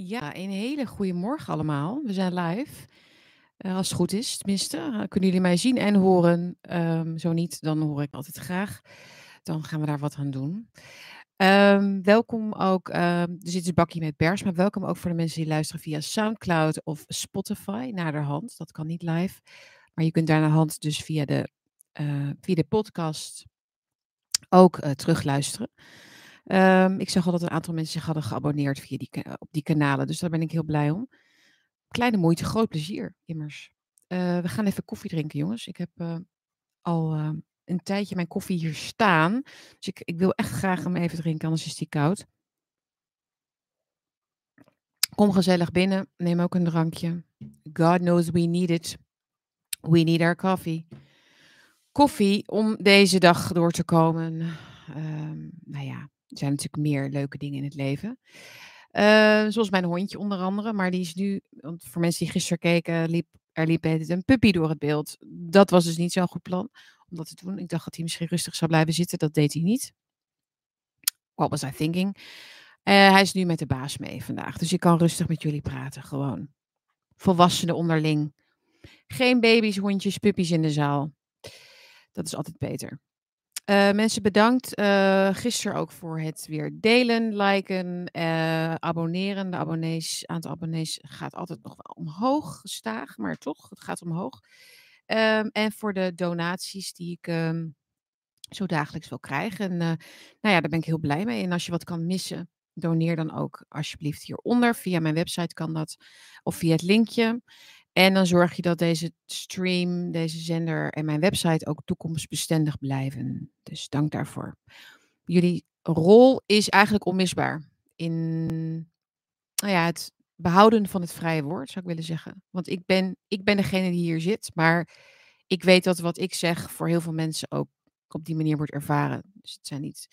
Ja, een hele goede morgen allemaal. We zijn live. Eh, als het goed is, tenminste. Eh, kunnen jullie mij zien en horen? Ehm, zo niet, dan hoor ik altijd graag. Dan gaan we daar wat aan doen. Ehm, welkom ook. ehm, er zit een bakje met pers, maar welkom ook voor de mensen die luisteren via SoundCloud of Spotify naderhand. Dat kan niet live. Maar je kunt daar naar hand dus via de, eh, via de podcast ook terugluisteren. Ehm, ik zag al dat een aantal mensen zich hadden geabonneerd via die, op die kanalen, dus daar ben ik heel blij om. Kleine moeite, groot plezier, immers. Eh, we gaan even koffie drinken, jongens. Ik heb eh, al eh, een tijdje mijn koffie hier staan. Dus ik, ik wil echt graag hem even drinken, anders is die koud. Kom gezellig binnen, neem ook een drankje. God knows we need it. We need our coffee. Koffie om deze dag door te komen. Ehm, nou ja, er zijn natuurlijk meer leuke dingen in het leven. Eh, zoals mijn hondje onder andere. Maar die is nu, want voor mensen die gisteren keken, liep, er liep een puppy door het beeld. Dat was dus niet zo'n goed plan om dat te doen. Ik dacht dat hij misschien rustig zou blijven zitten. Dat deed hij niet. What was I thinking? Eh, hij is nu met de baas mee vandaag. Dus ik kan rustig met jullie praten. Gewoon. Volwassenen onderling. Geen baby's, hondjes, puppies in de zaal. Dat is altijd beter. Eh, mensen bedankt eh, gisteren ook voor het weer delen, liken, eh, abonneren. De abonnees, aantal abonnees gaat altijd nog wel omhoog, gestaag, maar toch, het gaat omhoog. Ehm, en voor de donaties die ik ehm, zo dagelijks wil krijgen. En nou ja, daar ben ik heel blij mee. En als je wat kan missen, doneer dan ook alsjeblieft hieronder. Via mijn website kan dat, of via het linkje. En dan zorg je dat deze stream, deze zender en mijn website ook toekomstbestendig blijven. Dus dank daarvoor. Jullie rol is eigenlijk onmisbaar in nou ja, het behouden van het vrije woord, zou ik willen zeggen. Want ik ben, ik ben degene die hier zit, maar ik weet dat wat ik zeg voor heel veel mensen ook op die manier wordt ervaren. Dus het zijn niet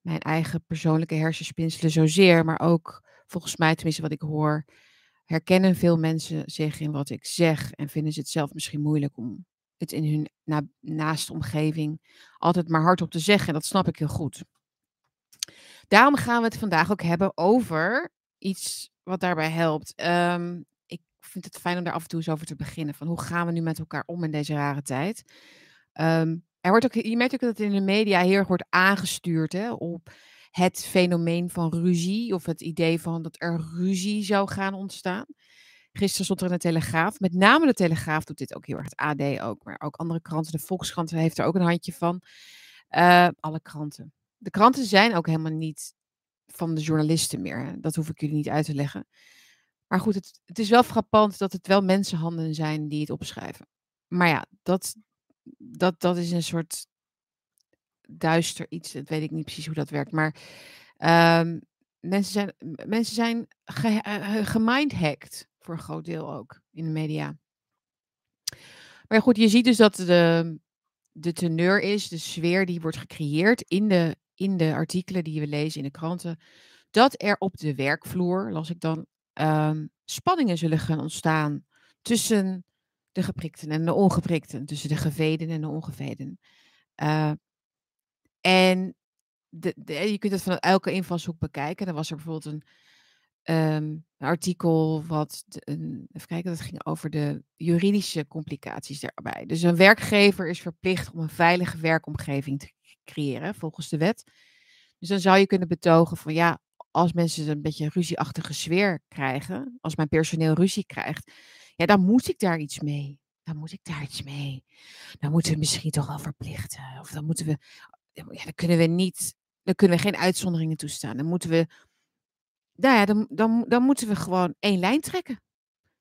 mijn eigen persoonlijke hersenspinselen zozeer, maar ook volgens mij, tenminste wat ik hoor, herkennen veel mensen zich in wat ik zeg en vinden ze het zelf misschien moeilijk om het in hun na, naaste omgeving altijd maar hardop te zeggen. Dat snap ik heel goed. Daarom gaan we het vandaag ook hebben over iets wat daarbij helpt. Ehm, ik vind het fijn om daar af en toe eens over te beginnen. Van hoe gaan we nu met elkaar om in deze rare tijd? Ehm, er wordt ook, je merkt ook dat het in de media heel erg wordt aangestuurd hè, op het fenomeen van ruzie. Of het idee van dat er ruzie zou gaan ontstaan. Gisteren stond er in de Telegraaf. Met name de Telegraaf doet dit ook heel erg. Het AD ook. Maar ook andere kranten. De Volkskrant heeft er ook een handje van. Eh, alle kranten. De kranten zijn ook helemaal niet van de journalisten meer. Dat hoef ik jullie niet uit te leggen. Maar goed, het, het is wel frappant dat het wel mensenhanden zijn die het opschrijven. Maar ja, dat, dat, dat is een soort duister iets. Dat weet ik niet precies hoe dat werkt. Maar ehm, mensen zijn, mensen zijn ge, eh, gemindhacked voor een groot deel ook in de media. Maar goed, je ziet dus dat de, de teneur is, de sfeer die wordt gecreëerd in de, in de artikelen die we lezen in de kranten, dat er op de werkvloer, las ik dan, ehm, spanningen zullen gaan ontstaan tussen de geprikten en de ongeprikten, tussen de geveden en de ongeveden. Eh, en de, de- je kunt het vanuit elke invalshoek bekijken. Dan was er bijvoorbeeld een, ehm, artikel wat, even kijken, dat ging over de juridische complicaties daarbij. Dus een werkgever is verplicht om een veilige werkomgeving te creëren volgens de wet. Dus dan zou je kunnen betogen van ja, als mensen een beetje een ruzieachtige sfeer krijgen, als mijn personeel ruzie krijgt, ja, dan moet ik daar iets mee. Dan moet ik daar iets mee. Dan moeten we misschien toch wel verplichten. Of dan moeten we, ja, dan kunnen we niet, dan kunnen we geen uitzonderingen toestaan. Dan moeten we, nou ja, dan, dan, dan moeten we gewoon één lijn trekken.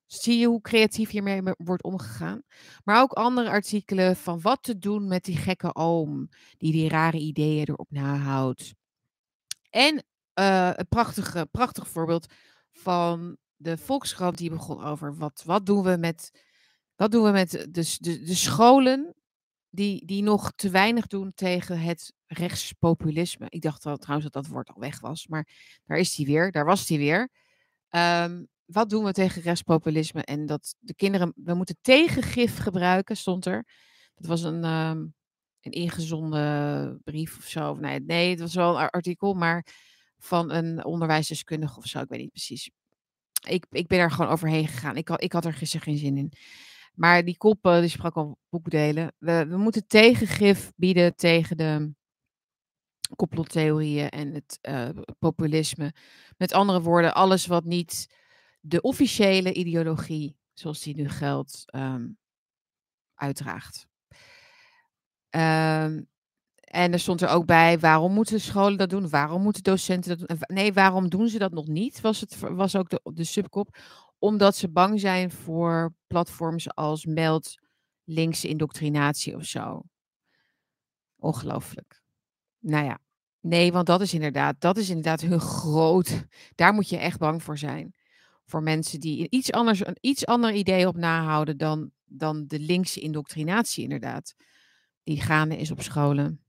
Zie je hoe creatief hiermee me- wordt omgegaan? Maar ook andere artikelen van wat te doen met die gekke oom die die rare ideeën erop nahoudt. En eh, een prachtige, prachtig voorbeeld van de Volkskrant die begon over wat, wat doen we met, wat doen we met de, de, de scholen die, die nog te weinig doen tegen het rechtspopulisme. Ik dacht al, trouwens dat dat woord al weg was, maar daar is hij weer, daar was hij weer. Ehm, wat doen we tegen rechtspopulisme? En dat de kinderen, we moeten tegengif gebruiken, stond er. Dat was een, ehm, een ingezonden brief of zo. Nee, nee, het was wel een ar- artikel, maar van een onderwijsdeskundige of zo, ik weet niet precies. ik, ik ben er gewoon overheen gegaan. Ik, ik had er gisteren geen zin in. Maar die kop, eh, die sprak al boekdelen. We, we moeten tegengif bieden tegen de complottheorieën en het eh, populisme. Met andere woorden, alles wat niet de officiële ideologie, zoals die nu geldt, ehm, uitdraagt. Ehm, en er stond er ook bij, waarom moeten scholen dat doen? Waarom moeten docenten dat doen? Nee, waarom doen ze dat nog niet? Was, het, was ook de, de subkop. Omdat ze bang zijn voor platforms als meld linkse indoctrinatie of zo. Ongelooflijk. Nou ja, nee, want dat is inderdaad, dat is inderdaad hun groot. Daar moet je echt bang voor zijn. Voor mensen die iets anders, een iets ander idee op nahouden dan, dan de linkse indoctrinatie, inderdaad. Die gaande is op scholen.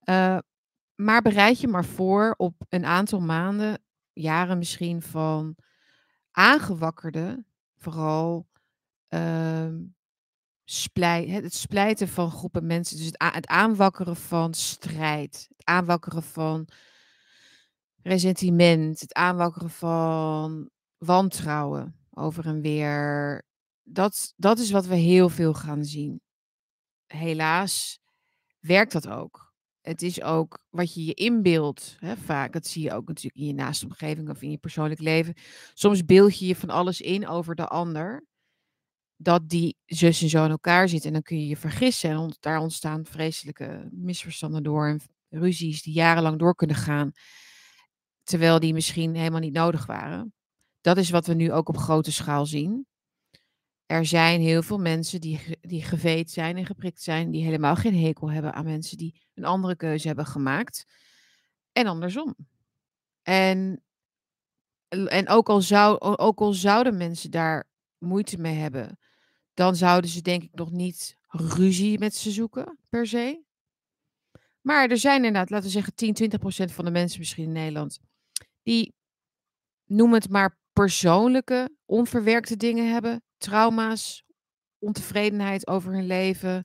Eh, maar bereid je maar voor op een aantal maanden, jaren misschien, van aangewakkerde, vooral ehm, splei- het splijten van groepen mensen. Dus het, het aanwakkeren van strijd, het aanwakkeren van resentiment, het aanwakkeren van wantrouwen over en weer. Dat, dat is wat we heel veel gaan zien. Helaas werkt dat ook. Het is ook wat je je inbeeldt, hè, vaak. Dat zie je ook natuurlijk in je naaste omgeving of in je persoonlijk leven. Soms beeld je je van alles in over de ander. Dat die zus en zo in elkaar zitten. En dan kun je je vergissen. En daar ontstaan vreselijke misverstanden door. En ruzies die jarenlang door kunnen gaan. Terwijl die misschien helemaal niet nodig waren. Dat is wat we nu ook op grote schaal zien. Er zijn heel veel mensen die, die geveed zijn en geprikt zijn. Die helemaal geen hekel hebben aan mensen die een andere keuze hebben gemaakt. En andersom. En, en ook, al zou, ook al zouden mensen daar moeite mee hebben. Dan zouden ze denk ik nog niet ruzie met ze zoeken, per se. Maar er zijn inderdaad, laten we zeggen 10, 20 procent van de mensen misschien in Nederland. Die noem het maar persoonlijke, onverwerkte dingen hebben. Trauma's, ontevredenheid over hun leven,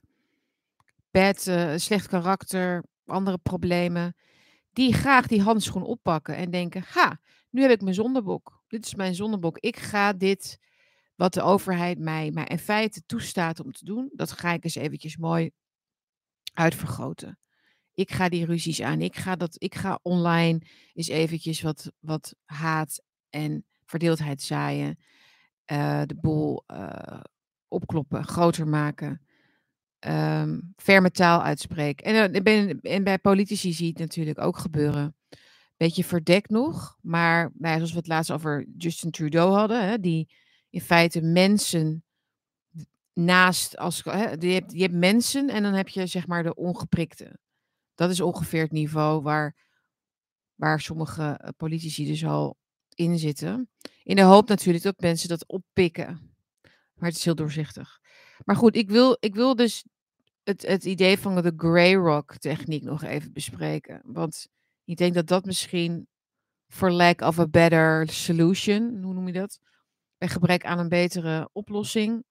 bad, eh, slecht karakter, andere problemen. Die graag die handschoen oppakken en denken: ha, nu heb ik mijn zondebok. Dit is mijn zondebok. Ik ga dit, wat de overheid mij, mij in feite toestaat om te doen, dat ga ik eens eventjes mooi uitvergroten. Ik ga die ruzies aan. Ik ga, dat, ik ga online eens eventjes wat, wat haat en verdeeldheid zaaien. eh, de boel eh, opkloppen, groter maken. Ehm ferme taal uitspreken. En, eh, ben- en bij politici zie je het natuurlijk ook gebeuren. Beetje verdekt nog, maar nou ja, zoals we het laatst over Justin Trudeau hadden, hè, die in feite mensen naast als hè, je, hebt, je hebt mensen en dan heb je zeg maar de ongeprikte. Dat is ongeveer het niveau waar, waar sommige eh, politici dus al in zitten. In de hoop natuurlijk dat mensen dat oppikken. Maar het is heel doorzichtig. Maar goed, ik wil, ik wil dus het, het idee van de grey rock techniek nog even bespreken. Want ik denk dat dat misschien for lack of a better solution, hoe noem je dat? Bij gebrek aan een betere oplossing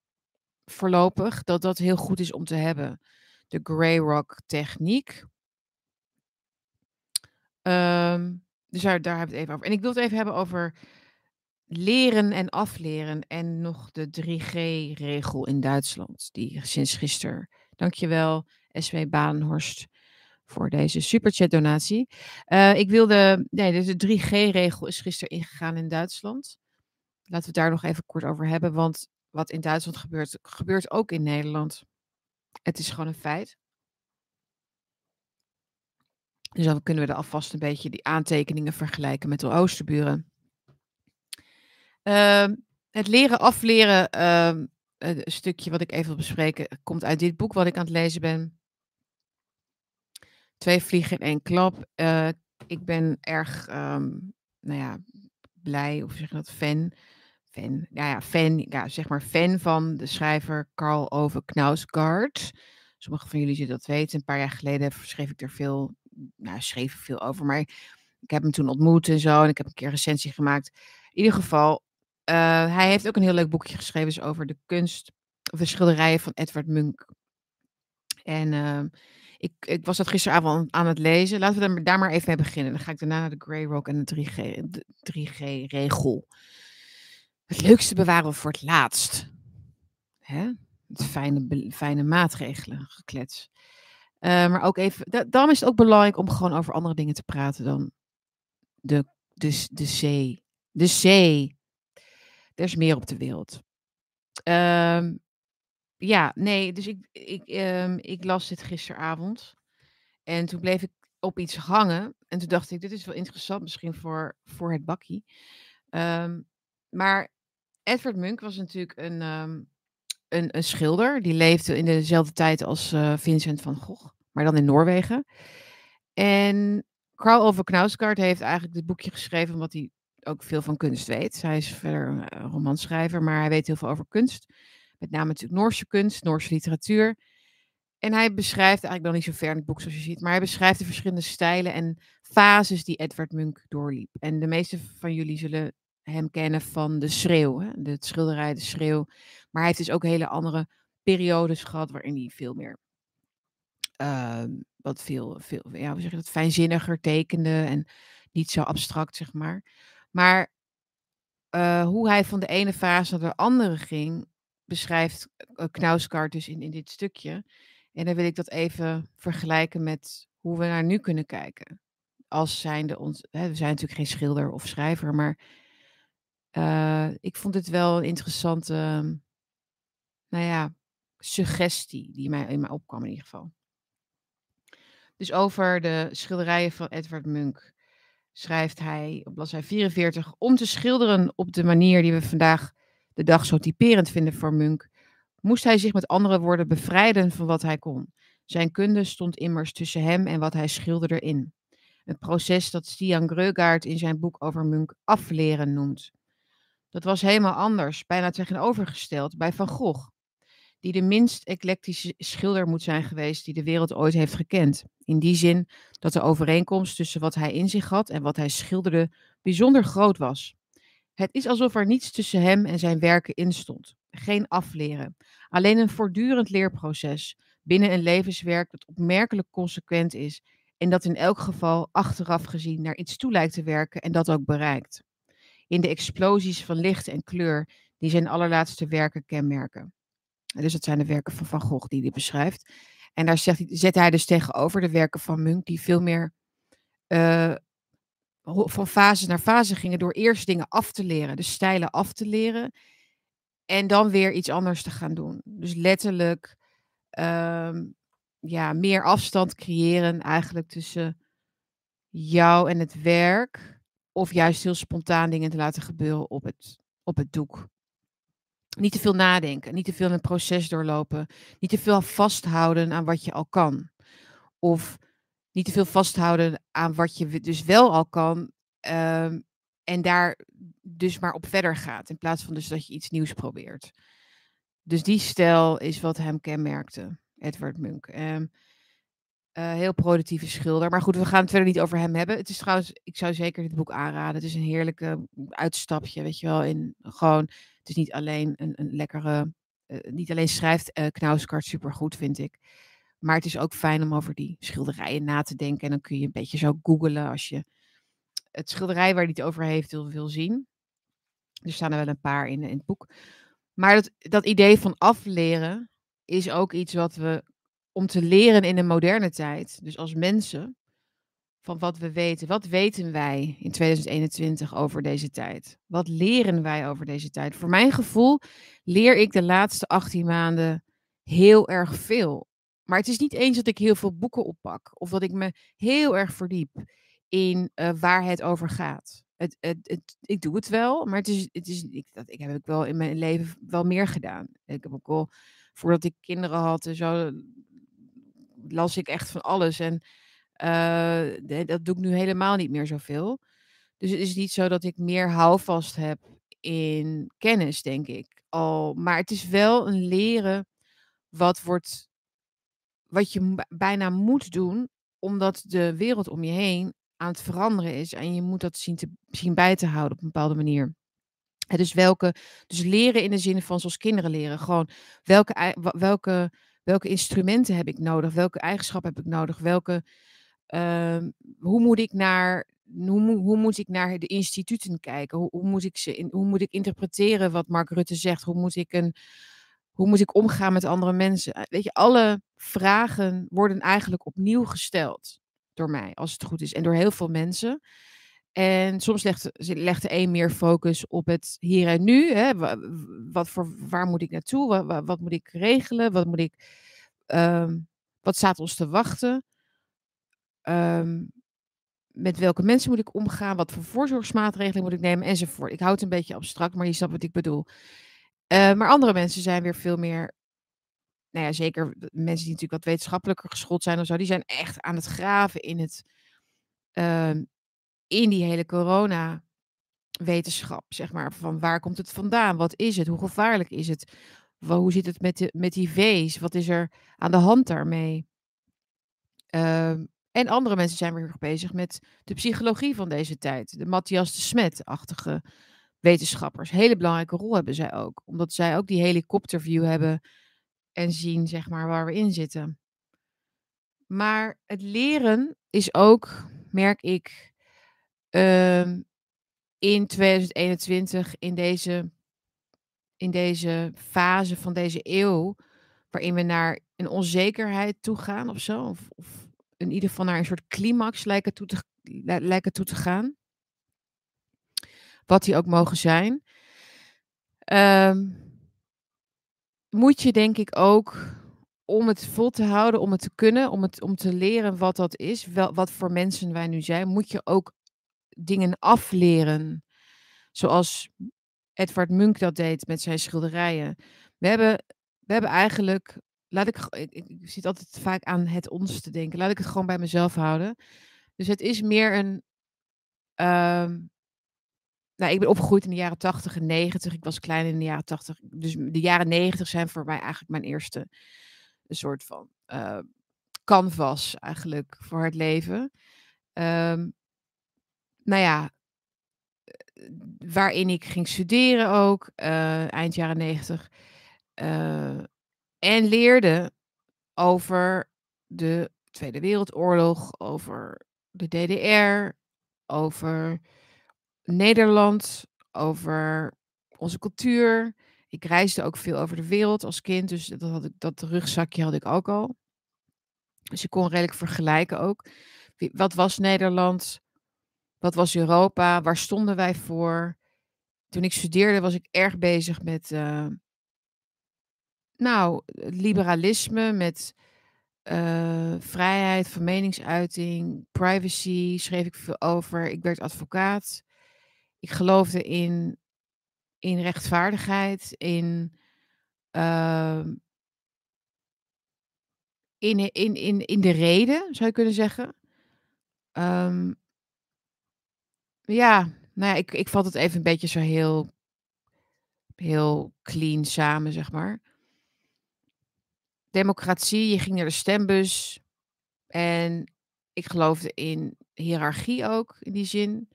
voorlopig, dat dat heel goed is om te hebben. De grey rock techniek. Ehm, dus daar, daar hebben we het even over. En ik wil het even hebben over leren en afleren en nog de 3G-regel in Duitsland, die sinds gisteren. Dankjewel, SW Badenhorst, voor deze superchat-donatie. Eh, ik wilde, nee, de 3G-regel is gisteren ingegaan in Duitsland. Laten we het daar nog even kort over hebben, want wat in Duitsland gebeurt, gebeurt ook in Nederland. Het is gewoon een feit. Dus dan kunnen we er alvast een beetje die aantekeningen vergelijken met de Oosterburen. Ehm, het leren afleren, ehm, een stukje wat ik even wil bespreken, komt uit dit boek wat ik aan het lezen ben. Twee vliegen in één klap. Eh, ik ben erg, ehm, nou ja, blij, of zeg je dat, fan. Fan, ja, ja, fan, ja, zeg maar fan van de schrijver Karl Ove Knausgaard. Sommigen van jullie zullen dat weten. Een paar jaar geleden schreef ik er veel, nou, schreef veel over, maar ik heb hem toen ontmoet en zo. En ik heb een keer recensie gemaakt. In ieder geval, eh, hij heeft ook een heel leuk boekje geschreven dus over de kunst, of de schilderijen van Edward Munch. En ehm, ik, ik was dat gisteravond aan het lezen. Laten we daar, maar even mee beginnen. Dan ga ik daarna naar de Grey Rock en de 3G, de 3G-regel. Het leukste bewaren we voor het laatst. Hè? Het fijne, fijne maatregelen, geklets. Uh, maar ook even, dan is het ook belangrijk om gewoon over andere dingen te praten dan de, de, de zee. De zee. Er is meer op de wereld. Um, ja, nee, dus ik, ik, um, ik las dit gisteravond. En toen bleef ik op iets hangen. En toen dacht ik, dit is wel interessant misschien voor, voor het bakkie. Um, maar Edward Munch was natuurlijk een, een, een, schilder. Die leefde in dezelfde tijd als uh, Vincent van Gogh. Maar dan in Noorwegen. En Carl Ove Knausgaard heeft eigenlijk dit boekje geschreven omdat hij ook veel van kunst weet. Hij is verder een romanschrijver, maar hij weet heel veel over kunst. Met name natuurlijk Noorse kunst, Noorse literatuur. En hij beschrijft, eigenlijk nog niet zo ver in het boek zoals je ziet, maar hij beschrijft de verschillende stijlen en fases die Edward Munch doorliep. En de meeste van jullie zullen hem kennen van de schreeuw, hè? de schilderij De Schreeuw. Maar hij heeft dus ook hele andere periodes gehad waarin hij veel meer, uh, wat veel, veel ja, hoe zeg dat, fijnzinniger tekende en niet zo abstract, zeg maar. Maar uh, hoe hij van de ene fase naar de andere ging, beschrijft uh, Knausgaard dus in, in dit stukje. En dan wil ik dat even vergelijken met hoe we naar nu kunnen kijken. Als zijnde ons, hè, we zijn natuurlijk geen schilder of schrijver, maar uh, ik vond het wel een interessante, nou ja, suggestie die mij, in mij opkwam in ieder geval. Dus over de schilderijen van Edward Munch schrijft hij op bladzijde 44, om te schilderen op de manier die we vandaag de dag zo typerend vinden voor Munch, moest hij zich met andere woorden bevrijden van wat hij kon. Zijn kunde stond immers tussen hem en wat hij schilderde in. Een proces dat Stian Greugaard in zijn boek over Munch afleren noemt. Dat was helemaal anders, bijna tegenovergesteld bij Van Gogh, die de minst eclectische schilder moet zijn geweest die de wereld ooit heeft gekend. In die zin dat de overeenkomst tussen wat hij in zich had en wat hij schilderde bijzonder groot was. Het is alsof er niets tussen hem en zijn werken instond. Geen afleren. Alleen een voortdurend leerproces binnen een levenswerk dat opmerkelijk consequent is en dat in elk geval achteraf gezien naar iets toe lijkt te werken en dat ook bereikt. In de explosies van licht en kleur die zijn allerlaatste werken kenmerken. Dus dat zijn de werken van Van Gogh die hij beschrijft. En daar zegt hij, zet hij dus tegenover de werken van Munch, die veel meer uh, van fase naar fase gingen door eerst dingen af te leren, de stijlen af te leren en dan weer iets anders te gaan doen. Dus letterlijk um, ja, meer afstand creëren eigenlijk tussen jou en het werk of juist heel spontaan dingen te laten gebeuren op het, op het doek. Niet te veel nadenken, niet te veel een proces doorlopen, niet te veel vasthouden aan wat je al kan. Of niet te veel vasthouden aan wat je dus wel al kan. Um, en daar dus maar op verder gaat. In plaats van dus dat je iets nieuws probeert. Dus die stijl is wat hem kenmerkte, Edward Munch. Um, uh, heel productieve schilder. Maar goed, we gaan het verder niet over hem hebben. Het is trouwens, ik zou zeker dit boek aanraden. Het is een heerlijke uitstapje, weet je wel. In gewoon, is niet alleen een, een lekkere, uh, niet alleen schrijft uh, Knausgaard supergoed, vind ik. Maar het is ook fijn om over die schilderijen na te denken. En dan kun je een beetje zo googelen als je het schilderij waar hij het over heeft wil, wil zien. Er staan er wel een paar in, in het boek. Maar dat, dat idee van afleren is ook iets wat we, om te leren in de moderne tijd, dus als mensen, van wat we weten. Wat weten wij in 2021 over deze tijd? Wat leren wij over deze tijd? Voor mijn gevoel leer ik de laatste 18 maanden heel erg veel. Maar het is niet eens dat ik heel veel boeken oppak of dat ik me heel erg verdiep in uh, waar het over gaat. Het, het, ik doe het wel, maar het is, het is, ik, dat, ik heb ik wel in mijn leven wel meer gedaan. Ik heb ook al, voordat ik kinderen had zo, las ik echt van alles. En uh, dat doe ik nu helemaal niet meer zoveel. Dus het is niet zo dat ik meer houvast heb in kennis, denk ik. Al, maar het is wel een leren wat wordt wat je bijna moet doen, omdat de wereld om je heen aan het veranderen is. En je moet dat zien, te, zien bij te houden op een bepaalde manier. dus welke, dus leren in de zin van zoals kinderen leren. Gewoon welke, welke welke instrumenten heb ik nodig? Welke eigenschappen heb ik nodig? Welke, hoe, moet ik naar, hoe, hoe moet ik naar de instituten kijken? Hoe, hoe, moet ik ze in, hoe moet ik interpreteren wat Mark Rutte zegt? Hoe moet ik, een, hoe moet ik omgaan met andere mensen? Eh, weet je, alle vragen worden eigenlijk opnieuw gesteld door mij, als het goed is. En door heel veel mensen. En soms legt, legt de een meer focus op het hier en nu. Hè? Wat voor, waar moet ik naartoe? Wat, wat moet ik regelen? Wat, moet ik, um, wat staat ons te wachten? Um, met welke mensen moet ik omgaan? Wat voor voorzorgsmaatregelen moet ik nemen? Enzovoort. Ik houd het een beetje abstract, maar je snapt wat ik bedoel. Uh, maar andere mensen zijn weer veel meer. Nou ja, zeker mensen die natuurlijk wat wetenschappelijker geschoold zijn of zo, die zijn echt aan het graven in het. Uh, in die hele corona-wetenschap, zeg maar. Van waar komt het vandaan? Wat is het? Hoe gevaarlijk is het? Hoe zit het met, de, met die V's? Wat is er aan de hand daarmee? Um, en andere mensen zijn weer bezig met de psychologie van deze tijd. De Matthias de Smet-achtige wetenschappers. Hele belangrijke rol hebben zij ook. Omdat zij ook die helikopterview hebben en zien, zeg maar, waar we in zitten. Maar het leren is ook, merk ik, um, in 2021, in deze, in deze fase van deze eeuw, waarin we naar een onzekerheid toe gaan of zo, of, of in ieder geval naar een soort climax lijken toe te, lijken toe te gaan. Wat die ook mogen zijn. Um, moet je denk ik ook om het vol te houden, om het te kunnen, om, het, om te leren wat dat is, wel, wat voor mensen wij nu zijn, moet je ook dingen afleren. Zoals Edward Munk dat deed met zijn schilderijen. We hebben, we hebben eigenlijk, laat ik, ik, zit altijd vaak aan het ons te denken. Laat ik het gewoon bij mezelf houden. Dus het is meer een. Uh, nou, ik ben opgegroeid in de jaren 80 en 90. Ik was klein in de jaren 80. Dus de jaren 90 zijn voor mij eigenlijk mijn eerste soort van uh, canvas eigenlijk voor het leven. Um, nou ja, eh, waarin ik ging studeren ook, uh, eind jaren negentig. Uh, en leerde over de Tweede Wereldoorlog, over de DDR, over Nederland, over onze cultuur. Ik reisde ook veel over de wereld als kind, dus dat, had ik, dat rugzakje had ik ook al. Dus ik kon redelijk vergelijken ook. Wat was Nederland? Wat was Europa? Waar stonden wij voor? Toen ik studeerde was ik erg bezig met, uh, nou, liberalisme, met uh, vrijheid van meningsuiting, privacy, schreef ik veel over. Ik werd advocaat. Ik geloofde in, in rechtvaardigheid, in, uh, in, in, in, in de reden, zou je kunnen zeggen. Um, ja, nou ja, ik, ik vat het even een beetje zo heel, heel clean samen, zeg maar. Democratie, je ging naar de stembus. En ik geloofde in hiërarchie ook, in die zin.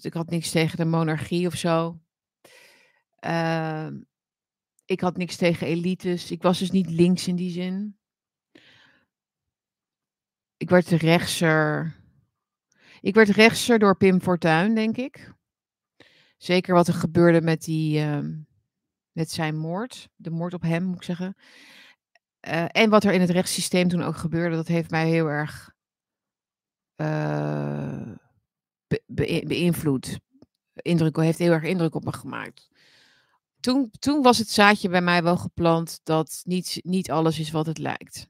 Ik had niks tegen de monarchie of zo. Uh, ik had niks tegen elites. Ik was dus niet links in die zin. Ik werd rechtser. Ik werd rechtser door Pim Fortuyn, denk ik. Zeker wat er gebeurde met, die, uh, met zijn moord. De moord op hem, moet ik zeggen. Uh, en wat er in het rechtssysteem toen ook gebeurde, dat heeft mij heel erg be beïnvloed. Indruk, heeft heel erg indruk op me gemaakt. Toen, toen was het zaadje bij mij wel geplant dat niet, niet alles is wat het lijkt.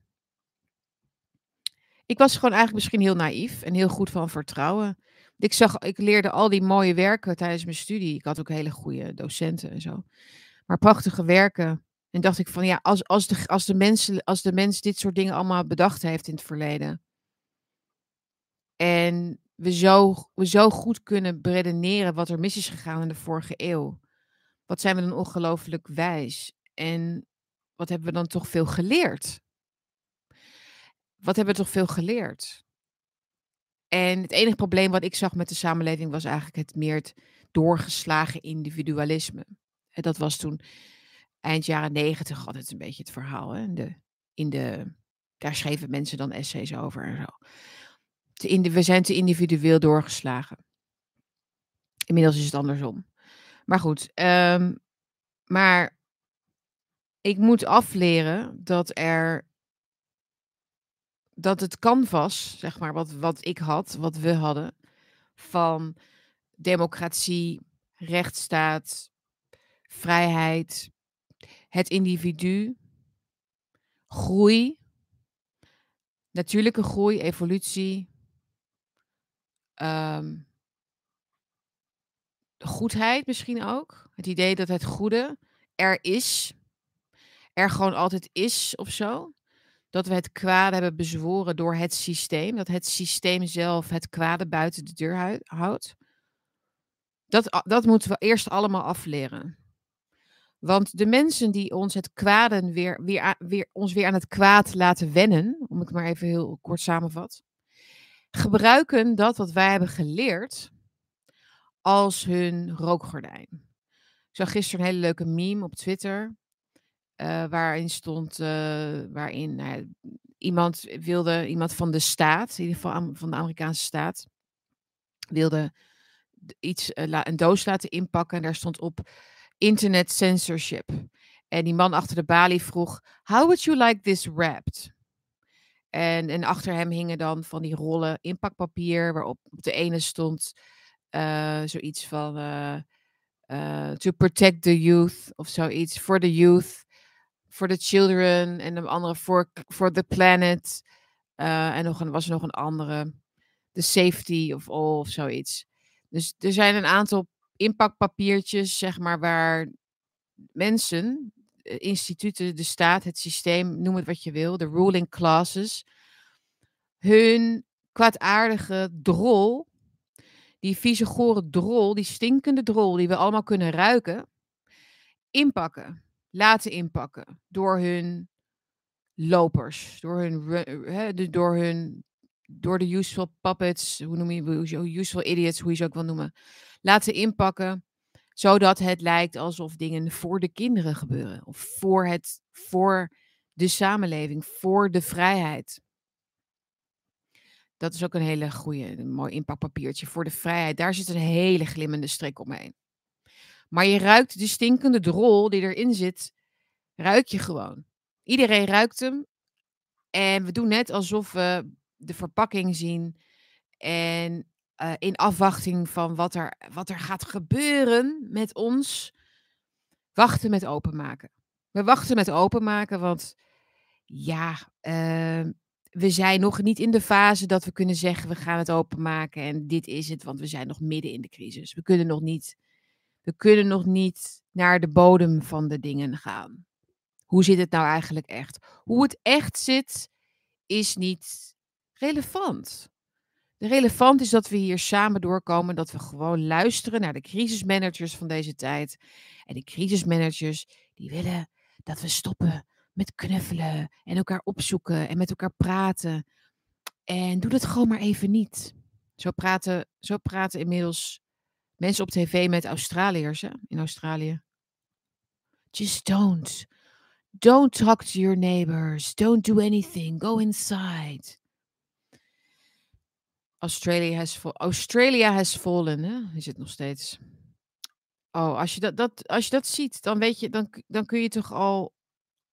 Ik was gewoon eigenlijk misschien heel naïef en heel goed van vertrouwen. Ik, zag, ik leerde al die mooie werken tijdens mijn studie. Ik had ook hele goede docenten en zo. Maar prachtige werken. En dacht ik van ja, als, als, de, als, de mensen, als de mens dit soort dingen allemaal bedacht heeft in het verleden. En we zo, we zo goed kunnen beredeneren wat er mis is gegaan in de vorige eeuw. Wat zijn we dan ongelooflijk wijs. En wat hebben we dan toch veel geleerd wat hebben we toch veel geleerd? En het enige probleem wat ik zag met de samenleving was eigenlijk het meer het doorgeslagen individualisme. En dat was toen eind jaren negentig altijd een beetje het verhaal. Hè? De in de, daar schreven mensen dan essays over en zo. Indi- we zijn te individueel doorgeslagen. Inmiddels is het andersom. Maar goed, ehm, maar ik moet afleren dat er dat het canvas, zeg maar, wat, wat ik had, wat we hadden, van democratie, rechtsstaat, vrijheid, het individu, groei, natuurlijke groei, evolutie, ehm, goedheid misschien ook. Het idee dat het goede er is, er gewoon altijd is of zo. Dat we het kwade hebben bezworen door het systeem. Dat het systeem zelf het kwade buiten de deur houdt. Dat, dat moeten we eerst allemaal afleren. Want de mensen die ons het kwade weer, weer, weer, ons weer aan het kwaad laten wennen, om ik maar even heel kort samenvat, gebruiken dat wat wij hebben geleerd als hun rookgordijn. Ik zag gisteren een hele leuke meme op Twitter. eh, waarin stond, eh, waarin nou iemand wilde, iemand van de staat, in ieder geval van de Amerikaanse staat, wilde iets, eh, een doos laten inpakken. En daar stond op internet censorship. En die man achter de balie vroeg, how would you like this wrapped? En, en achter hem hingen dan van die rollen inpakpapier, waarop op de ene stond eh, zoiets van eh, eh, to protect the youth of zoiets, for the youth, for the children en de andere for, for the planet. En nog een, was er nog een andere, the safety of all of zoiets. Dus er zijn een aantal inpakpapiertjes, zeg maar, waar mensen, eh, instituten, de staat, het systeem, noem het wat je wil, de ruling classes, hun kwaadaardige drol, die vieze gore drol, die stinkende drol die we allemaal kunnen ruiken, inpakken, laten inpakken door hun lopers, door hun, de- door hun, door de useful puppets, hoe noem je- useful idiots, hoe je ze ook wil noemen, laten inpakken, zodat het lijkt alsof dingen voor de kinderen gebeuren of voor het, voor de samenleving, voor de vrijheid. Dat is ook een hele goede, mooi inpakpapiertje voor de vrijheid. Daar zit een hele glimmende strik omheen. Maar je ruikt de stinkende drol die erin zit, ruik je gewoon. Iedereen ruikt hem. En we doen net alsof we de verpakking zien. En eh, in afwachting van wat er, wat er gaat gebeuren met ons, wachten met openmaken. We wachten met openmaken, want ja, eh, we zijn nog niet in de fase dat we kunnen zeggen we gaan het openmaken en dit is het, want we zijn nog midden in de crisis. We kunnen nog niet, we kunnen nog niet naar de bodem van de dingen gaan. Hoe zit het nou eigenlijk echt? Hoe het echt zit, is niet relevant. Relevant is dat we hier samen doorkomen, dat we gewoon luisteren naar de crisismanagers van deze tijd. En de crisismanagers die willen dat we stoppen met knuffelen en elkaar opzoeken en met elkaar praten. En doe dat gewoon maar even niet. Zo praten, zo praten inmiddels mensen op tv met Australiërs hè, in Australië. Just don't. Don't talk to your neighbors. Don't do anything. Go inside. Australia has, Australia fallen, hè? is het nog steeds. Oh, als je dat, dat, als je dat ziet, dan weet je, dan, dan kun je toch al,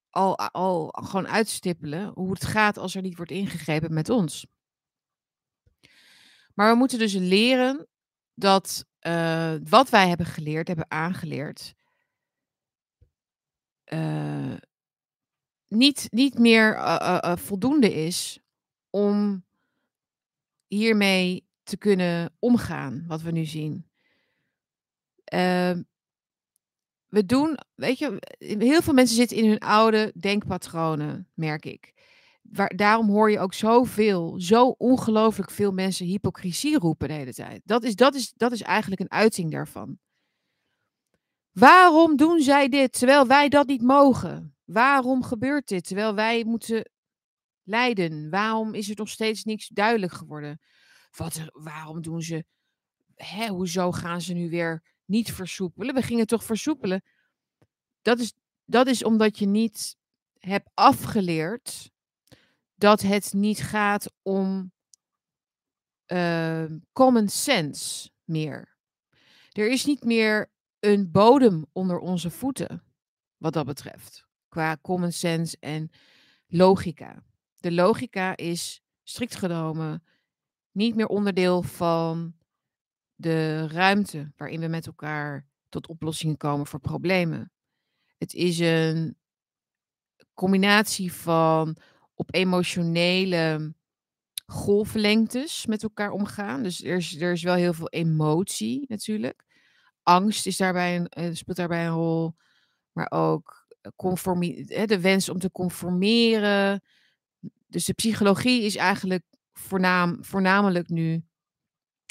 al, al gewoon uitstippelen hoe het gaat als er niet wordt ingegrepen met ons. Maar we moeten dus leren dat eh, wat wij hebben geleerd, hebben aangeleerd, eh, niet, niet meer eh, voldoende is om hiermee te kunnen omgaan, wat we nu zien. Ehm, we doen, weet je, heel veel mensen zitten in hun oude denkpatronen, merk ik. Waar, daarom hoor je ook zoveel, zo ongelooflijk veel mensen hypocrisie roepen de hele tijd. Dat is, dat, is, dat is eigenlijk een uiting daarvan. Waarom doen zij dit terwijl wij dat niet mogen? Waarom gebeurt dit terwijl wij moeten lijden? Waarom is er nog steeds niks duidelijk geworden? Wat, waarom doen ze, hè, hoezo gaan ze nu weer niet versoepelen? We gingen toch versoepelen? Dat is, dat is omdat je niet heb afgeleerd dat het niet gaat om ehm, common sense meer. Er is niet meer een bodem onder onze voeten, wat dat betreft, qua common sense en logica. De logica is strikt genomen niet meer onderdeel van de ruimte waarin we met elkaar tot oplossingen komen voor problemen. Het is een combinatie van op emotionele golflengtes met elkaar omgaan. Dus er is, er is wel heel veel emotie natuurlijk. Angst is daarbij een, eh, speelt daarbij een rol. Maar ook conformi de wens om te conformeren. Dus de psychologie is eigenlijk voornaam, voornamelijk nu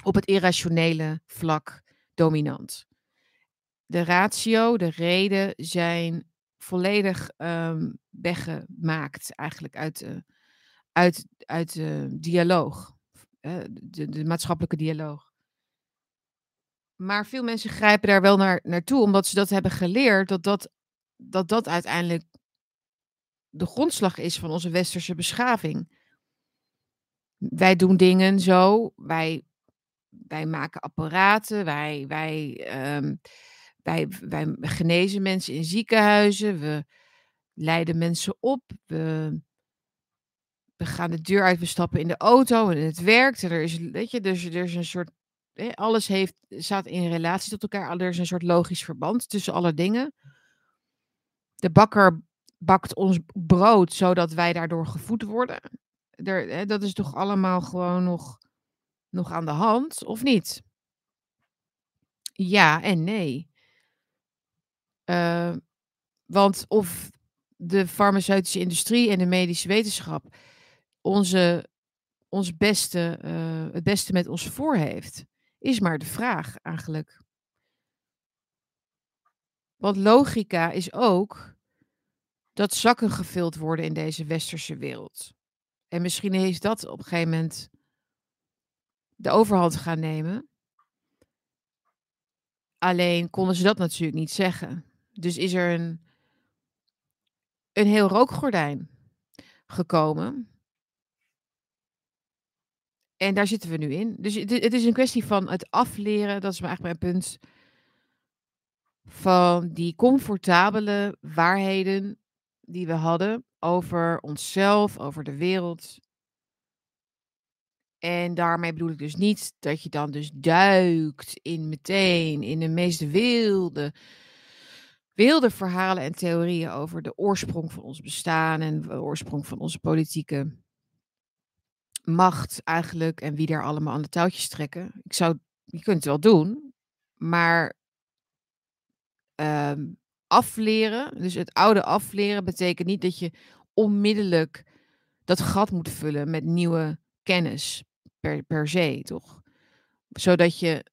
op het irrationele vlak dominant. De ratio, de reden zijn volledig um, weggemaakt eigenlijk uit de, uit, uit de dialoog, de, de maatschappelijke dialoog. Maar veel mensen grijpen daar wel naar, naartoe, omdat ze dat hebben geleerd, dat dat, dat dat uiteindelijk de grondslag is van onze westerse beschaving. Wij doen dingen zo, wij, wij maken apparaten, wij, wij, um, wij, wij genezen mensen in ziekenhuizen, we leiden mensen op, we, we gaan de deur uit, we stappen in de auto en het werkt. En er is, weet je, dus er is een soort, alles heeft, staat in relatie tot elkaar, er is een soort logisch verband tussen alle dingen. De bakker bakt ons brood zodat wij daardoor gevoed worden. Hè, dat is toch allemaal gewoon nog, nog aan de hand, of niet? Ja en nee. Uh, want of de farmaceutische industrie en de medische wetenschap onze, ons beste, uh, het beste met ons voor heeft, is maar de vraag eigenlijk. Want logica is ook dat zakken gevuld worden in deze westerse wereld. En misschien heeft dat op een gegeven moment de overhand gaan nemen. Alleen konden ze dat natuurlijk niet zeggen. Dus is er een, een heel rookgordijn gekomen. En daar zitten we nu in. Dus het, is een kwestie van het afleren, dat is eigenlijk mijn punt, van die comfortabele waarheden die we hadden over onszelf, over de wereld. En daarmee bedoel ik dus niet dat je dan dus duikt in meteen in de meest wilde, wilde verhalen en theorieën over de oorsprong van ons bestaan en de oorsprong van onze politieke macht eigenlijk en wie daar allemaal aan de touwtjes trekken. Ik zou, je kunt het wel doen, maar um, afleren, dus het oude afleren, betekent niet dat je onmiddellijk dat gat moet vullen met nieuwe kennis per, per se, toch? Zodat je,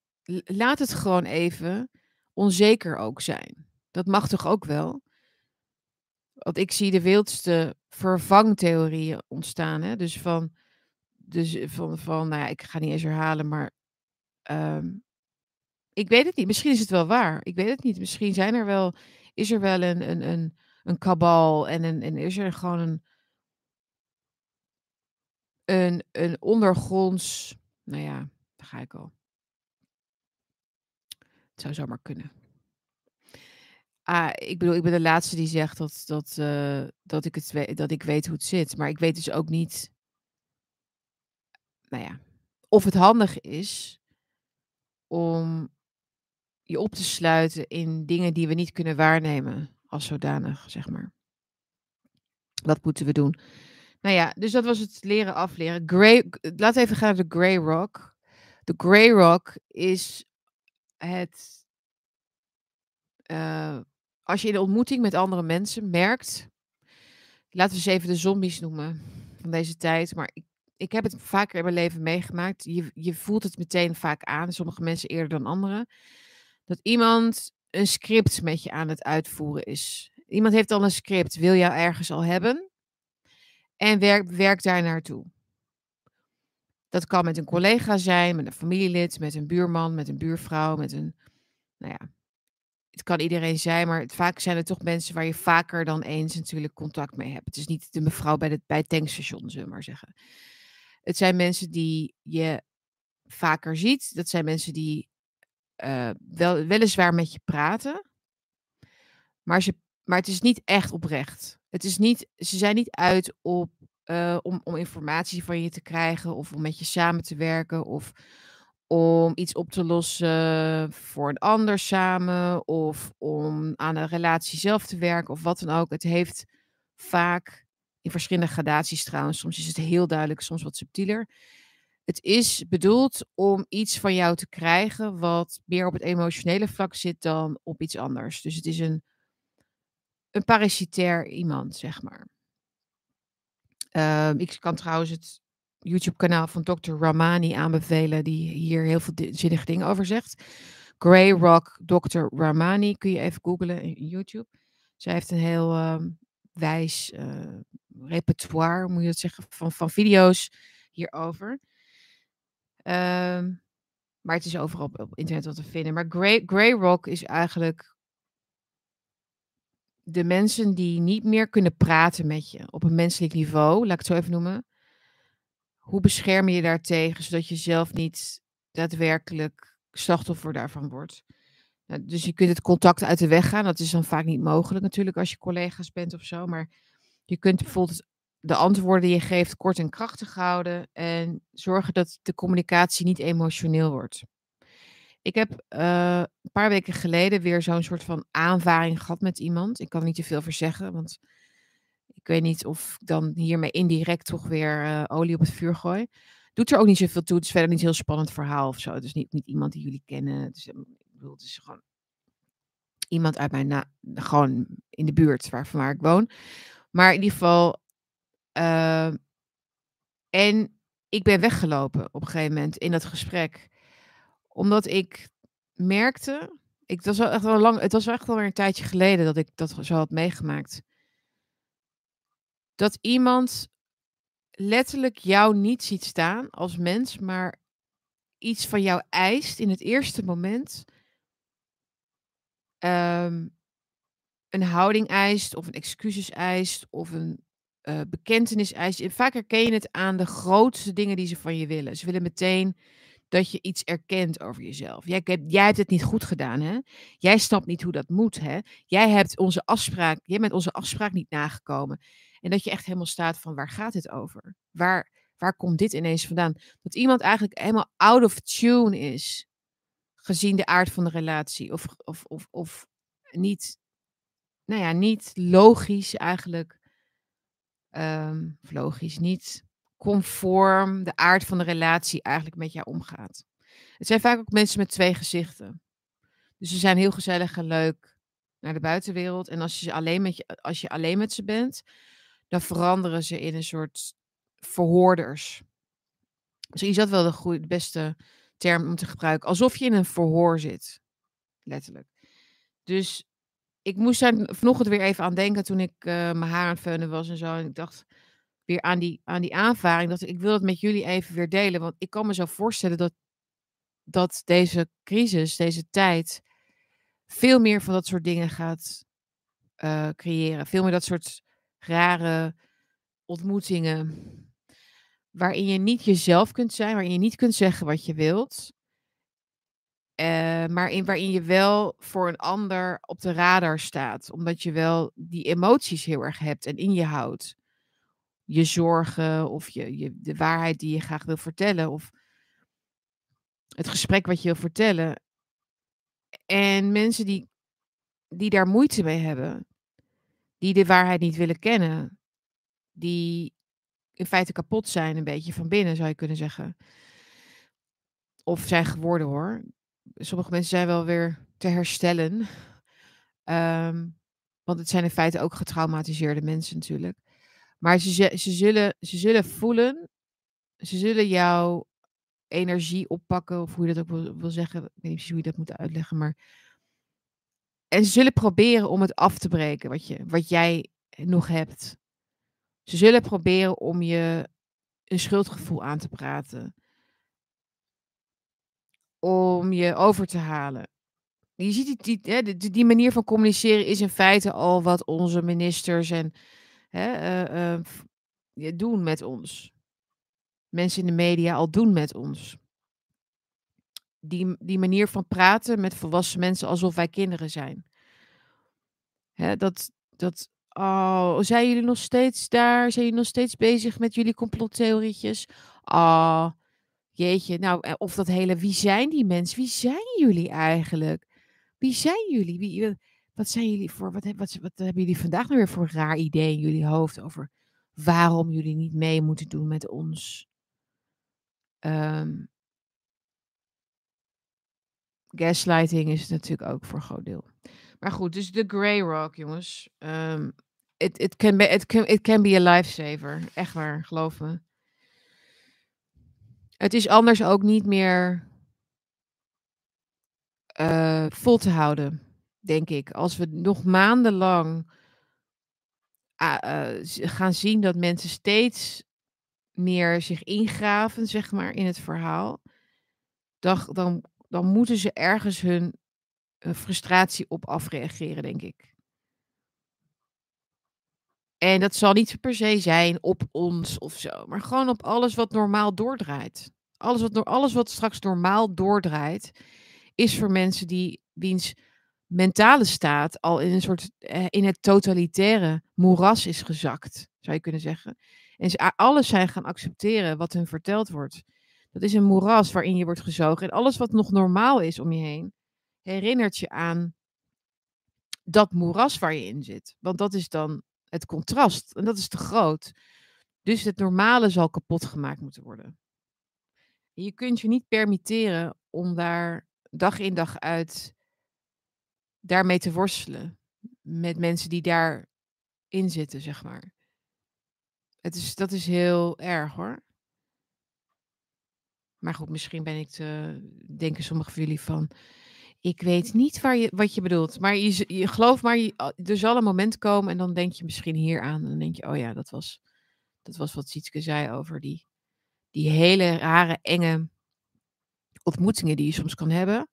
laat het gewoon even onzeker ook zijn. Dat mag toch ook wel? Want ik zie de wildste vervangtheorieën ontstaan. Hè? Dus van, dus van, van, nou ja, ik ga niet eens herhalen, maar um, ik weet het niet. Misschien is het wel waar. Ik weet het niet. Misschien zijn er wel is er wel een, een, een, een kabal en, een, en is er gewoon een, een, een ondergronds, nou ja, daar ga ik al. Het zou zomaar kunnen. Ah, ik bedoel, ik ben de laatste die zegt dat, dat, uh, dat, ik het weet, dat ik weet hoe het zit. Maar ik weet dus ook niet, nou ja, of het handig is om je op te sluiten in dingen die we niet kunnen waarnemen als zodanig, zeg maar. Wat moeten we doen? Nou ja, dus dat was het leren afleren. Grey, laat even gaan naar de Grey Rock. De Grey Rock is het. Uh, als je in de ontmoeting met andere mensen merkt. Laten we eens even de zombies noemen van deze tijd. Maar ik, ik heb het vaker in mijn leven meegemaakt. Je, je voelt het meteen vaak aan. Sommige mensen eerder dan anderen dat iemand een script met je aan het uitvoeren is. Iemand heeft al een script, wil jou ergens al hebben en werk, werk daar naartoe. Dat kan met een collega zijn, met een familielid, met een buurman, met een buurvrouw, met een, nou ja, het kan iedereen zijn, maar vaak zijn het toch mensen waar je vaker dan eens natuurlijk contact mee hebt. Het is niet de mevrouw bij, bij het tankstation, zullen we maar zeggen. Het zijn mensen die je vaker ziet. Dat zijn mensen die uh, wel, weliswaar met je praten, maar, ze, maar het is niet echt oprecht. Het is niet, ze zijn niet uit op, uh, om, om informatie van je te krijgen of om met je samen te werken of om iets op te lossen voor een ander samen of om aan een relatie zelf te werken of wat dan ook. Het heeft vaak in verschillende gradaties trouwens. Soms is het heel duidelijk, soms wat subtieler. Het is bedoeld om iets van jou te krijgen wat meer op het emotionele vlak zit dan op iets anders. Dus het is een, een parasitair iemand, zeg maar. Uh, ik kan trouwens het YouTube-kanaal van Dr. Ramani aanbevelen, die hier heel veel zinnige dingen over zegt. Grey Rock Dr. Ramani kun je even googlen in YouTube. Zij heeft een heel uh, wijs uh, repertoire, moet je het zeggen, van, van video's hierover. Ehm, maar het is overal op, op, internet wat te vinden. Maar Grey, Grey Rock is eigenlijk de mensen die niet meer kunnen praten met je op een menselijk niveau, laat ik het zo even noemen. Hoe bescherm je je daartegen, zodat je zelf niet daadwerkelijk slachtoffer daarvan wordt? Nou, dus je kunt het contact uit de weg gaan. Dat is dan vaak niet mogelijk natuurlijk als je collega's bent of zo. Maar je kunt bijvoorbeeld de antwoorden die je geeft kort en krachtig houden en zorgen dat de communicatie niet emotioneel wordt. Ik heb uh, een paar weken geleden weer zo'n soort van aanvaring gehad met iemand. Ik kan er niet te veel voor zeggen, want ik weet niet of ik dan hiermee indirect toch weer uh, olie op het vuur gooi. Doet er ook niet zoveel toe. Het is verder niet een heel spannend verhaal of zo. Het is niet, niet iemand die jullie kennen. Het is, ik bedoel, het is gewoon iemand uit mijn, na, gewoon in de buurt waar, van waar ik woon. Maar in ieder geval, uh, en ik ben weggelopen op een gegeven moment in dat gesprek. Omdat ik merkte, ik, het, was wel echt wel lang, het was echt wel weer een tijdje geleden dat ik dat zo had meegemaakt. Dat iemand letterlijk jou niet ziet staan als mens, maar iets van jou eist in het eerste moment. Um, een houding eist, of een excuses eist, of een uh, bekentenis eist. Vaak herken je het aan de grootste dingen die ze van je willen. Ze willen meteen dat je iets erkent over jezelf. Jij, jij hebt het niet goed gedaan, hè? Jij snapt niet hoe dat moet, hè? Jij hebt onze afspraak, jij bent onze afspraak niet nagekomen. En dat je echt helemaal staat van waar gaat het over? Waar, waar komt dit ineens vandaan? Dat iemand eigenlijk helemaal out of tune is, gezien de aard van de relatie. Of, of, of, of niet, nou ja, niet logisch eigenlijk um, logisch, niet conform de aard van de relatie eigenlijk met jou omgaat. Het zijn vaak ook mensen met twee gezichten. Dus ze zijn heel gezellig en leuk naar de buitenwereld. En als je, alleen met je, als je alleen met ze bent, dan veranderen ze in een soort verhoorders. Misschien is dat wel de, goede, de beste term om te gebruiken. Alsof je in een verhoor zit. Letterlijk. Dus ik moest daar vanochtend weer even aan denken toen ik uh, mijn haar aan het feunen was en zo. En ik dacht weer aan die, aan die aanvaring. Dat ik wil het met jullie even weer delen. Want ik kan me zo voorstellen dat, dat deze crisis, deze tijd, veel meer van dat soort dingen gaat uh, creëren. Veel meer dat soort rare ontmoetingen. Waarin je niet jezelf kunt zijn, waarin je niet kunt zeggen wat je wilt. Uh, maar in, waarin je wel voor een ander op de radar staat. Omdat je wel die emoties heel erg hebt en in je houdt. Je zorgen of je, je, de waarheid die je graag wil vertellen. Of het gesprek wat je wil vertellen. En mensen die, die daar moeite mee hebben. Die de waarheid niet willen kennen. Die in feite kapot zijn, een beetje van binnen zou je kunnen zeggen. Of zijn geworden hoor sommige mensen zijn wel weer te herstellen. Um, want het zijn in feite ook getraumatiseerde mensen natuurlijk. Maar ze, ze, zullen, ze zullen voelen, ze zullen jouw energie oppakken, of hoe je dat ook wil, wil zeggen. Ik weet niet precies hoe je dat moet uitleggen, maar. En ze zullen proberen om het af te breken, wat, je, wat jij nog hebt. Ze zullen proberen om je een schuldgevoel aan te praten om je over te halen. Je ziet die, die, die, manier van communiceren is in feite al wat onze ministers en hè, eh, eh, doen met ons. Mensen in de media al doen met ons. Die, die manier van praten met volwassen mensen alsof wij kinderen zijn. Hè, dat, dat, oh, zijn jullie nog steeds daar? Zijn jullie nog steeds bezig met jullie complottheorietjes? Ah, jeetje. Nou, eh, of dat hele, wie zijn die mensen? Wie zijn jullie eigenlijk? Wie zijn jullie? Wie, wat zijn jullie voor, wat, wat, wat hebben jullie vandaag nou weer voor raar idee in jullie hoofd over waarom jullie niet mee moeten doen met ons? Ehm, gaslighting is natuurlijk ook voor een groot deel. Maar goed, dus de Grey Rock, jongens. Ehm, it, it, can be, it, can, it can be a lifesaver. Echt waar, geloof me. Het is anders ook niet meer eh, vol te houden, denk ik. Als we nog maandenlang z- gaan zien dat mensen steeds meer zich ingraven, zeg maar, in het verhaal, dan, dan, dan moeten ze ergens hun eh, frustratie op afreageren, denk ik. En dat zal niet per se zijn op ons of zo, maar gewoon op alles wat normaal doordraait. Alles wat, alles wat straks normaal doordraait, is voor mensen die wiens mentale staat al in een soort eh, in het totalitaire moeras is gezakt, zou je kunnen zeggen. En ze alles zijn gaan accepteren wat hun verteld wordt. Dat is een moeras waarin je wordt gezogen. En alles wat nog normaal is om je heen, herinnert je aan dat moeras waar je in zit. Want dat is dan het contrast. En dat is te groot. Dus het normale zal kapot gemaakt moeten worden. Je kunt je niet permitteren om daar dag in dag uit daarmee te worstelen. Met mensen die daarin zitten, zeg maar. Het is, dat is heel erg hoor. Maar goed, misschien ben ik te, denken sommigen van jullie van. Ik weet niet waar je, wat je bedoelt. Maar je, je geloof maar, je, a- er zal een moment komen en dan denk je misschien hier aan. En dan denk je, oh ja, dat was, dat was wat Sietske zei over die, die hele rare, enge ontmoetingen die je soms kan hebben.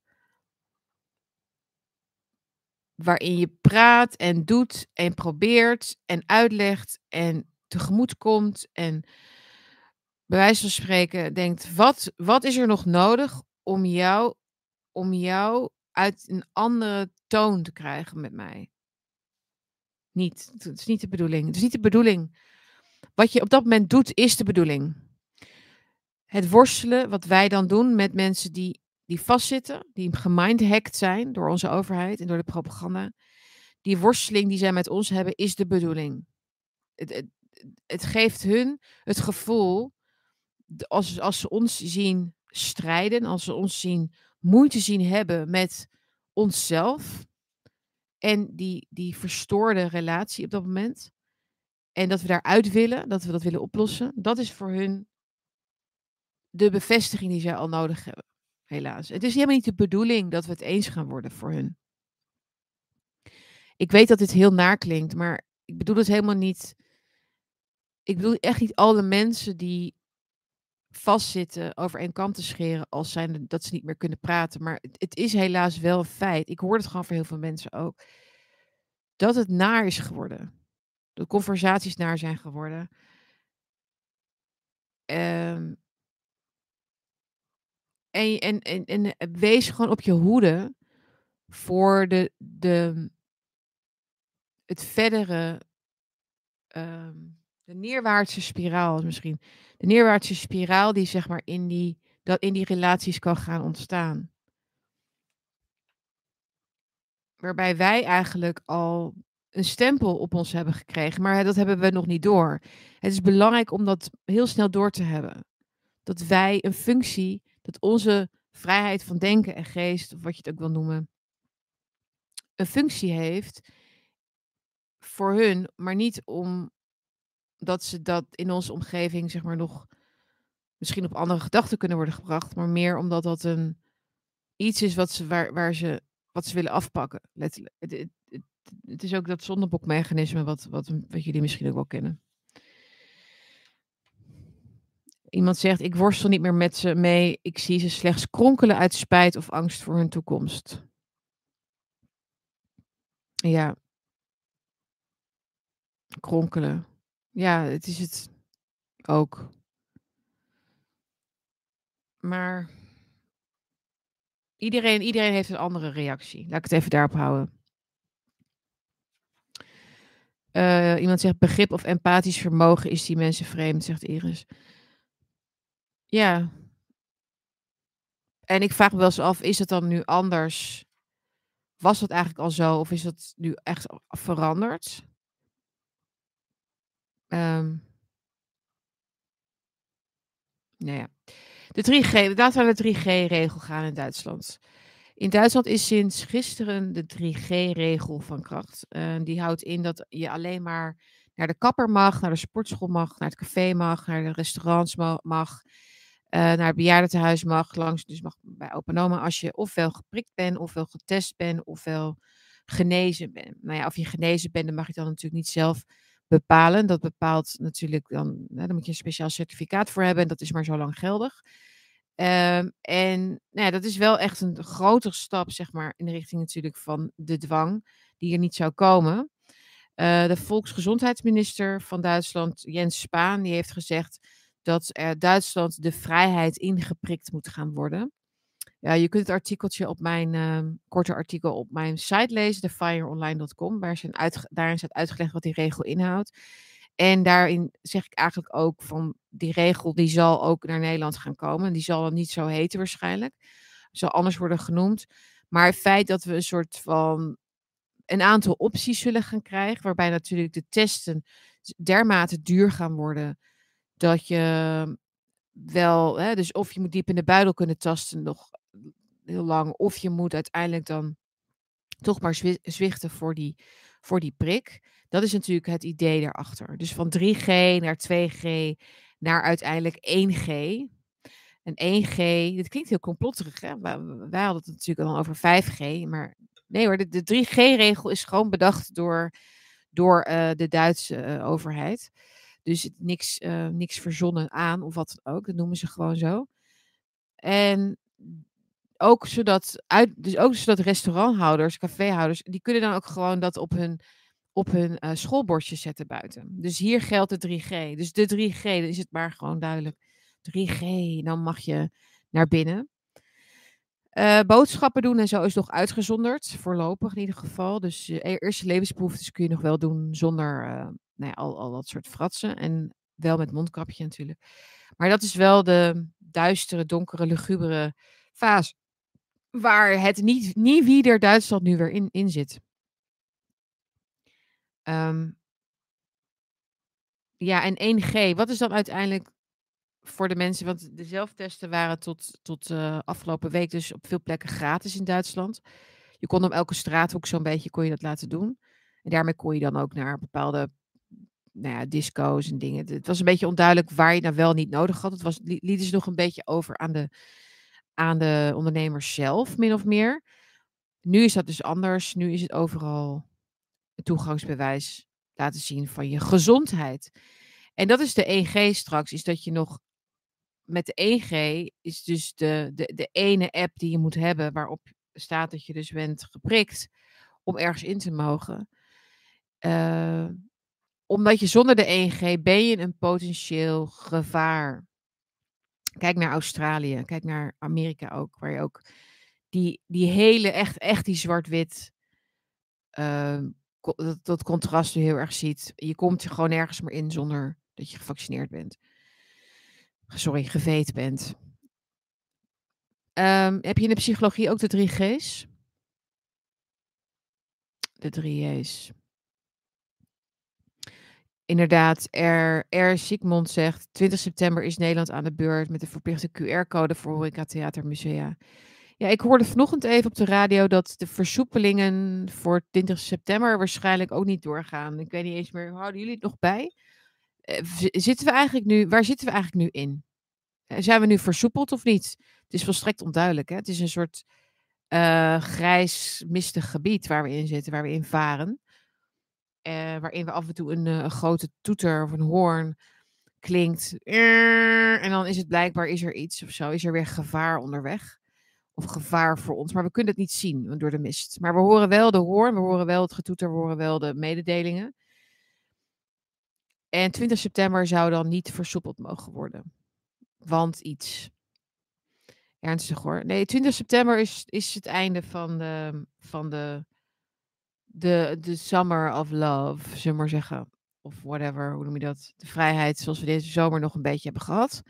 Waarin je praat en doet en probeert en uitlegt en tegemoet komt. En bij wijze van spreken denkt, wat, wat is er nog nodig om jou, om jou uit een andere toon te krijgen met mij? Niet. Het is niet de bedoeling. Het is niet de bedoeling. Wat je op dat moment doet, is de bedoeling. Het worstelen, wat wij dan doen met mensen die, die vastzitten, die gemindhacked zijn door onze overheid en door de propaganda. Die worsteling die zij met ons hebben, is de bedoeling. Het, het, het geeft hun het gevoel, als, als ze ons zien strijden, als ze ons zien moeite zien hebben met onszelf en die, die verstoorde relatie op dat moment, en dat we daaruit willen, dat we dat willen oplossen, dat is voor hun de bevestiging die zij al nodig hebben. Helaas. Het is helemaal niet de bedoeling dat we het eens gaan worden voor hun. Ik weet dat dit heel naar klinkt, maar ik bedoel het helemaal niet. Ik bedoel echt niet alle mensen die vastzitten over één kant te scheren als zijn dat ze niet meer kunnen praten. Maar het, het is helaas wel een feit. Ik hoor het gewoon voor heel veel mensen ook. Dat het naar is geworden. De conversaties naar zijn geworden. Ehm, en, en, en, en eh, wees gewoon op je hoede voor de, de, het verdere, ehm, de neerwaartse spiraal misschien. De neerwaartse spiraal die zeg maar in die, dat in die relaties kan gaan ontstaan. Waarbij wij eigenlijk al een stempel op ons hebben gekregen, maar dat hebben we nog niet door. Het is belangrijk om dat heel snel door te hebben. Dat wij een functie, dat onze vrijheid van denken en geest, of wat je het ook wil noemen, een functie heeft voor hun, maar niet omdat ze dat in onze omgeving zeg maar nog misschien op andere gedachten kunnen worden gebracht, maar meer omdat dat een iets is wat ze, waar, waar ze, wat ze willen afpakken, letterlijk. Het, het is ook dat zondebokmechanisme wat, wat, wat jullie misschien ook wel kennen. Iemand zegt, ik worstel niet meer met ze mee, ik zie ze slechts kronkelen uit spijt of angst voor hun toekomst. Ja. Kronkelen. Ja, het is het ook. Maar iedereen, iedereen heeft een andere reactie. Laat ik het even daarop houden. Uh, iemand zegt begrip of empathisch vermogen is die mensen vreemd, zegt Iris. Ja. En ik vraag me wel eens af, is het dan nu anders? Was het eigenlijk al zo of is het nu echt veranderd? Um, nou ja. De 3G, laten we de 3G-regel gaan in Duitsland. In Duitsland is sinds gisteren de 3G-regel van kracht. Uh, die houdt in dat je alleen maar naar de kapper mag, naar de sportschool mag, naar het café mag, naar de restaurants mag, uh, naar het bejaardentehuis mag, langs, dus mag bij open oma als je ofwel geprikt bent, ofwel getest bent, ofwel genezen bent. Nou ja, of je genezen bent, dan mag je dan natuurlijk niet zelf bepalen. Dat bepaalt natuurlijk dan, nou, daar moet je een speciaal certificaat voor hebben en dat is maar zo lang geldig. Um, en nou ja, dat is wel echt een grotere stap, zeg maar, in de richting natuurlijk van de dwang, die er niet zou komen. Uh, de volksgezondheidsminister van Duitsland, Jens Spaan, die heeft gezegd dat er Duitsland de vrijheid ingeprikt moet gaan worden. Ja, je kunt het artikeltje op mijn, uh, korte artikel op mijn site lezen, thefireonline.com, waar zijn uit, daarin staat uitgelegd wat die regel inhoudt. En daarin zeg ik eigenlijk ook van die regel die zal ook naar Nederland gaan komen. Die zal dan niet zo heten waarschijnlijk. Zal anders worden genoemd. Maar het feit dat we een soort van een aantal opties zullen gaan krijgen, waarbij natuurlijk de testen dermate duur gaan worden dat je wel, hè, dus of je moet diep in de buidel kunnen tasten nog heel lang, of je moet uiteindelijk dan toch maar zwichten voor die, voor die prik. Dat is natuurlijk het idee daarachter. Dus van 3G naar 2G naar uiteindelijk 1G. En 1G, dit klinkt heel complotterig. Hè? Wij, hadden het natuurlijk al over 5G. Maar nee hoor, de, de 3G-regel is gewoon bedacht door, door uh, de Duitse uh, overheid. Dus niks, uh, niks verzonnen aan of wat dan ook. Dat noemen ze gewoon zo. En ook zodat, uit, dus ook zodat restauranthouders, caféhouders, die kunnen dan ook gewoon dat op hun, op hun uh, schoolbordje zetten buiten. Dus hier geldt de 3G. Dus de 3G, dan is het maar gewoon duidelijk. 3G, dan mag je naar binnen. Uh, boodschappen doen en zo is nog uitgezonderd, voorlopig in ieder geval. Dus uh, eerste levensbehoeftes kun je nog wel doen zonder uh, nou ja, al, al dat soort fratsen. En wel met mondkapje natuurlijk. Maar dat is wel de duistere, donkere, lugubere fase waar het niet, niet wie er Duitsland nu weer in, in zit. Um, ja, en 1G, wat is dan uiteindelijk voor de mensen, want de zelftesten waren tot, tot uh, afgelopen week dus op veel plekken gratis in Duitsland. Je kon op elke straathoek zo'n beetje kon je dat laten doen. En daarmee kon je dan ook naar bepaalde nou ja, disco's en dingen. Het was een beetje onduidelijk waar je nou wel niet nodig had. Het was, lieten nog een beetje over aan de, aan de ondernemers zelf, min of meer. Nu is dat dus anders. Nu is het overal een toegangsbewijs laten zien van je gezondheid. En dat is de 1G straks, is dat je nog met de 1G is dus de, de, de ene app die je moet hebben waarop staat dat je dus bent geprikt om ergens in te mogen. Uh, omdat je zonder de 1G ben je een potentieel gevaar Kijk naar Australië, kijk naar Amerika ook, waar je ook die, die hele, echt, echt die zwart-wit, uh, dat, dat contrast heel erg ziet. Je komt er gewoon nergens meer in zonder dat je gevaccineerd bent. Sorry, geveet bent. Um, heb je in de psychologie ook de drie G's? De drie G's. Inderdaad, R. R. Sigmund zegt, 20 september is Nederland aan de beurt met de verplichte QR-code voor horeca theatermusea. Ja, ik hoorde vanochtend even op de radio dat de versoepelingen voor 20 september waarschijnlijk ook niet doorgaan. Ik weet niet eens meer, houden jullie het nog bij? Uh, zitten we eigenlijk nu, waar zitten we eigenlijk nu in? Uh, zijn we nu versoepeld of niet? Het is volstrekt onduidelijk. Hè? Het is een soort uh, grijs, mistig gebied waar we in zitten, waar we in varen. Uh, waarin we af en toe een, uh, een, grote toeter of een hoorn klinkt. En dan is het blijkbaar, is er iets of zo, is er weer gevaar onderweg. of gevaar voor ons. Maar we kunnen het niet zien door de mist. Maar we horen wel de hoorn, we horen wel het getoeter, we horen wel de mededelingen. En 20 september zou dan niet versoepeld mogen worden. Want iets. Ernstig hoor. Nee, 20 september is, is het einde van de, van de, de, de Summer of Love, zullen maar zeggen. Of whatever, hoe noem je dat? De vrijheid zoals we deze zomer nog een beetje hebben gehad.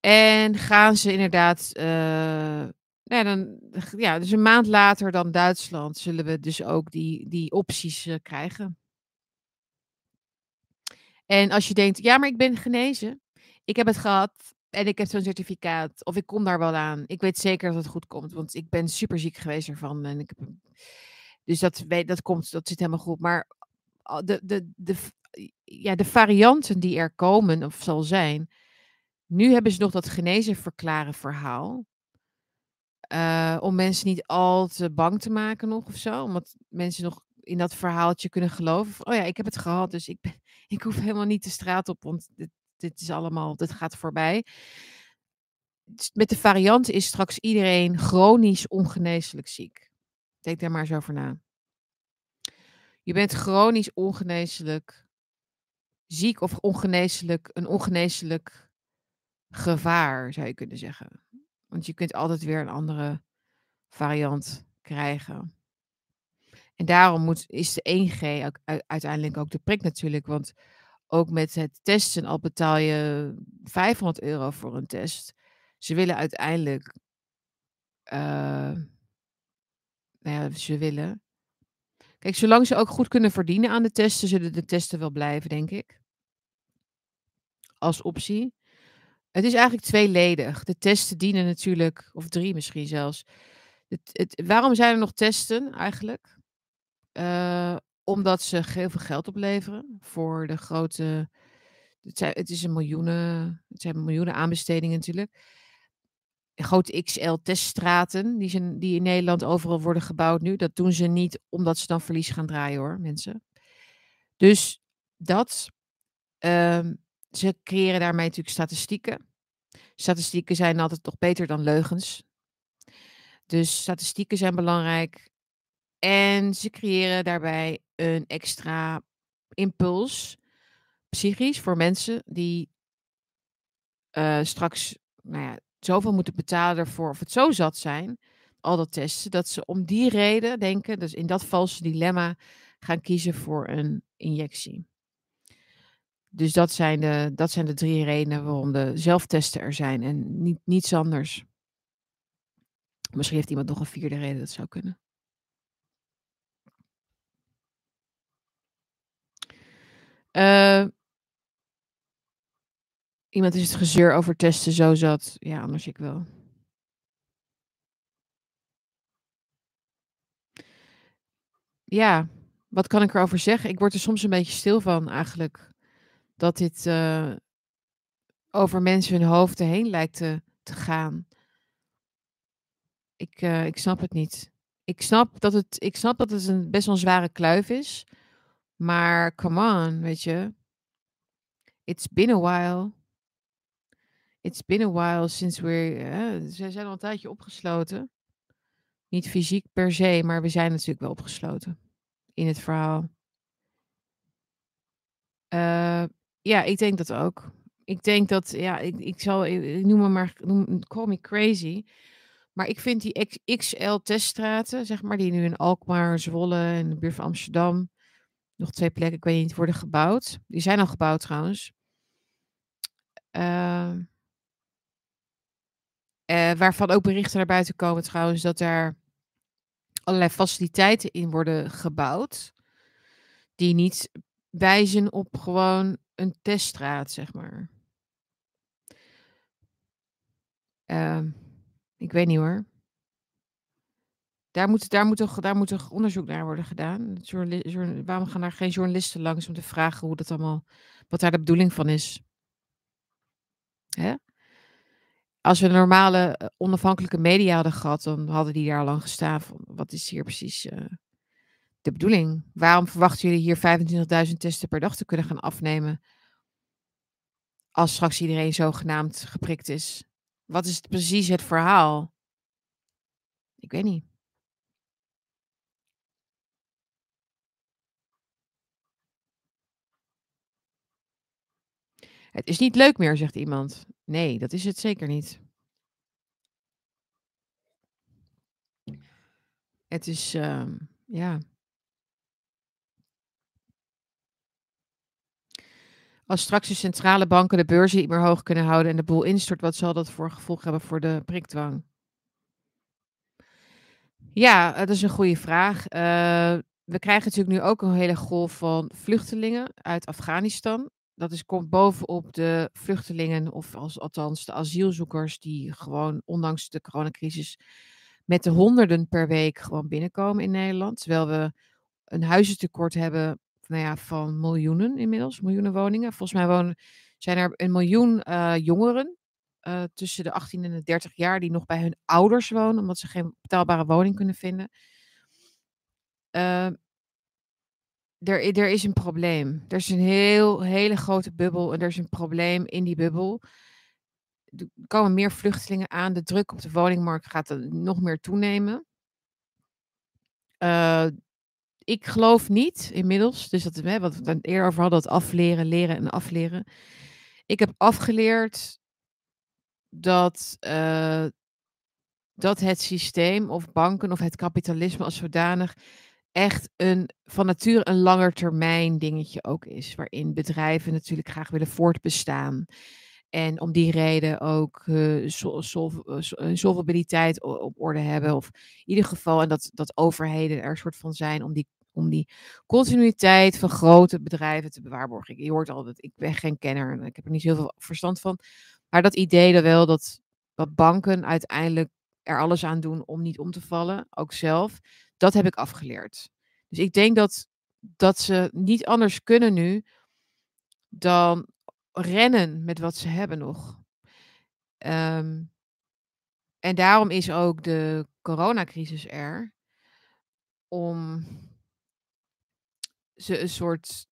En gaan ze inderdaad, uh, nou ja, dan, ja, dus een maand later dan Duitsland zullen we dus ook die, die opties uh, krijgen. En als je denkt, ja, maar ik ben genezen. Ik heb het gehad en ik heb zo'n certificaat. Of ik kom daar wel aan. Ik weet zeker dat het goed komt, want ik ben super ziek geweest ervan. En ik heb, dus dat, dat komt, dat zit helemaal goed. Maar de, de, de, ja, de varianten die er komen of zal zijn. Nu hebben ze nog dat genezen verklaren verhaal. Uh, om mensen niet al te bang te maken nog of zo. Omdat mensen nog in dat verhaaltje kunnen geloven. Oh ja, ik heb het gehad, dus ik, ben, ik hoef helemaal niet de straat op, want dit, dit is allemaal, dit gaat voorbij. Met de variant is straks iedereen chronisch ongeneeslijk ziek. Denk daar maar eens over na. Je bent chronisch ongeneeslijk ziek of ongeneeslijk, een ongeneeslijk gevaar, zou je kunnen zeggen. Want je kunt altijd weer een andere variant krijgen. En daarom moet, is de 1G ook, uiteindelijk ook de prik natuurlijk. Want ook met het testen, al betaal je 500 euro voor een test. Ze willen uiteindelijk. Uh, nou ja, ze willen. Kijk, zolang ze ook goed kunnen verdienen aan de testen, zullen de testen wel blijven, denk ik. Als optie. Het is eigenlijk tweeledig. De testen dienen natuurlijk, of drie misschien zelfs. Het, waarom zijn er nog testen eigenlijk? Uh, omdat ze heel veel geld opleveren voor de grote. Het, zijn, het, is een miljoenen, het zijn miljoenen aanbestedingen natuurlijk. Grote XL-teststraten die, zijn, die in Nederland overal worden gebouwd nu. Dat doen ze niet omdat ze dan verlies gaan draaien hoor, mensen. Dus dat. Uh, ze creëren daarmee natuurlijk statistieken. Statistieken zijn altijd toch beter dan leugens. Dus statistieken zijn belangrijk. En ze creëren daarbij een extra impuls, psychisch, voor mensen die uh, straks nou ja, zoveel moeten betalen ervoor, of het zo zat zijn, al dat testen, dat ze om die reden denken, dus in dat valse dilemma, gaan kiezen voor een injectie. Dus dat zijn de, dat zijn de drie redenen waarom de zelftesten er zijn en niet, niets anders. Misschien heeft iemand nog een vierde reden, dat zou kunnen. Uh, iemand is het gezeur over testen zo zat. Ja, anders ik wel. Ja, wat kan ik erover zeggen? Ik word er soms een beetje stil van eigenlijk. Dat dit uh, over mensen hun hoofden heen lijkt te, gaan. Ik, uh, ik snap het niet. Ik snap dat het, ik snap dat het een best wel een zware kluif is. Maar come on, weet je. It's been a while. It's been a while since we're. ze zijn al een tijdje opgesloten. Niet fysiek per se, maar we zijn natuurlijk wel opgesloten in het verhaal. Uh, ja, ik denk dat ook. Ik denk dat, ja, ik, ik zal, ik, noem me maar, noem, call me crazy. Maar ik vind die XL-teststraten, zeg maar, die nu in Alkmaar, Zwolle en de buurt van Amsterdam, nog twee plekken, ik weet niet, worden gebouwd. Die zijn al gebouwd trouwens. Uh, uh, waarvan ook berichten naar buiten komen trouwens dat er allerlei faciliteiten in worden gebouwd. Die niet wijzen op gewoon een teststraat, zeg maar. Uh, ik weet niet hoor. Daar moet, daar, moet toch, daar moet onderzoek naar worden gedaan? waarom gaan daar geen journalisten langs om te vragen hoe dat allemaal, wat daar de bedoeling van is? Hè? Als we normale eh, onafhankelijke media hadden gehad, dan hadden die daar lang gestaan. Van, wat is hier precies uh, de bedoeling? Waarom verwachten jullie hier 25.000 testen per dag te kunnen gaan afnemen? Als straks iedereen zogenaamd geprikt is. Wat is precies het verhaal? Ik weet niet. Het is niet leuk meer, zegt iemand. Nee, dat is het zeker niet. Het is, ehm, ja. Als straks de centrale banken de beurzen niet meer hoog kunnen houden en de boel instort, wat zal dat voor gevolg hebben voor de prikdwang? Ja, dat is een goede vraag. Uh, we krijgen natuurlijk nu ook een hele golf van vluchtelingen uit Afghanistan. Dat is, komt bovenop de vluchtelingen, of als, althans de asielzoekers, die gewoon ondanks de coronacrisis met de honderden per week gewoon binnenkomen in Nederland. Terwijl we een huizentekort hebben nou ja, van miljoenen inmiddels, miljoenen woningen. Volgens mij wonen, zijn er een miljoen uh, jongeren uh, tussen de 18 en de 30 jaar die nog bij hun ouders wonen, omdat ze geen betaalbare woning kunnen vinden. Uh, er, er is een probleem. Er is een heel, hele grote bubbel en er is een probleem in die bubbel. Er komen meer vluchtelingen aan. De druk op de woningmarkt gaat nog meer toenemen. Uh, ik geloof niet inmiddels, dus dat we wat we het eerder over hadden, dat afleren, leren en afleren. Ik heb afgeleerd dat, uh, dat het systeem of banken of het kapitalisme als zodanig echt een, van nature een langer termijn dingetje ook is. Waarin bedrijven natuurlijk graag willen voortbestaan. En om die reden ook solvabiliteit op orde hebben. Of in ieder geval, en dat, dat overheden er een soort van zijn om die, om die continuïteit van grote bedrijven te bewaarborgen. Je hoort altijd, ik ben geen kenner en ik heb er niet zoveel verstand van. Maar dat idee er wel dat, dat banken uiteindelijk er alles aan doen om niet om te vallen, ook zelf, dat heb ik afgeleerd. Dus ik denk dat, dat ze niet anders kunnen nu dan rennen met wat ze hebben nog. Um, en daarom is ook de coronacrisis er. Om ze een soort,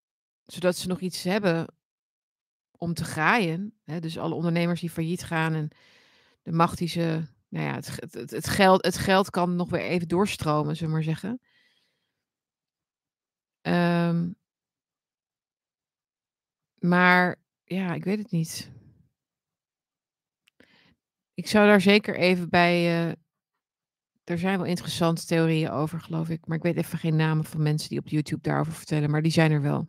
zodat ze nog iets hebben om te graaien. Hè? Dus alle ondernemers die failliet gaan en de macht die ze, nou ja, het, het, geld, het geld kan nog weer even doorstromen, zullen we maar zeggen. Um, maar ja, ik weet het niet. Ik zou daar zeker even bij. Uh, er zijn wel interessante theorieën over, geloof ik. Maar ik weet even geen namen van mensen die op YouTube daarover vertellen. Maar die zijn er wel.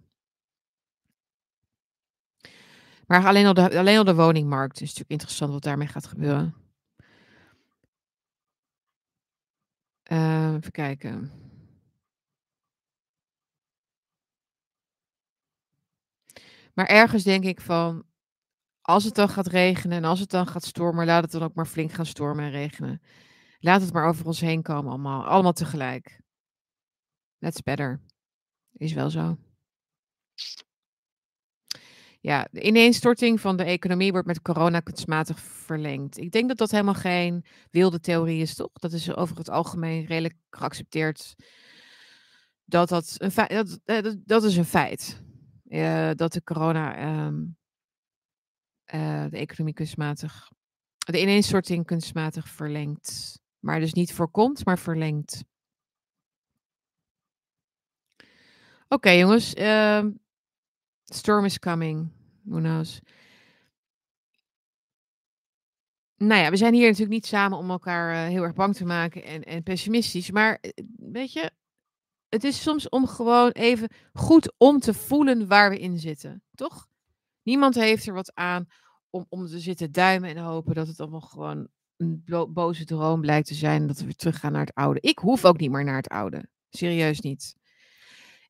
Maar alleen al de, alleen al de woningmarkt is natuurlijk interessant wat daarmee gaat gebeuren. Uh, even kijken. Maar ergens denk ik van, als het dan gaat regenen en als het dan gaat stormen, laat het dan ook maar flink gaan stormen en regenen. Laat het maar over ons heen komen allemaal, allemaal tegelijk. That's better. Is wel zo. Ja, de ineenstorting van de economie wordt met corona kunstmatig verlengd. Ik denk dat dat helemaal geen wilde theorie is, toch? Dat is over het algemeen redelijk geaccepteerd. Dat dat een feit, dat, eh, dat, dat is een feit. Uh, dat de corona um, uh, de economie kunstmatig, de ineenstorting kunstmatig verlengt. Maar dus niet voorkomt, maar verlengt. Oké jongens, uh, storm is coming. Who knows? Nou ja, we zijn hier natuurlijk niet samen om elkaar uh, heel erg bang te maken en, en pessimistisch. Maar weet je, het is soms om gewoon even goed om te voelen waar we in zitten, toch? Niemand heeft er wat aan om, om te zitten duimen en hopen dat het allemaal gewoon een boze droom blijkt te zijn. Dat we weer teruggaan naar het oude. Ik hoef ook niet meer naar het oude. Serieus niet.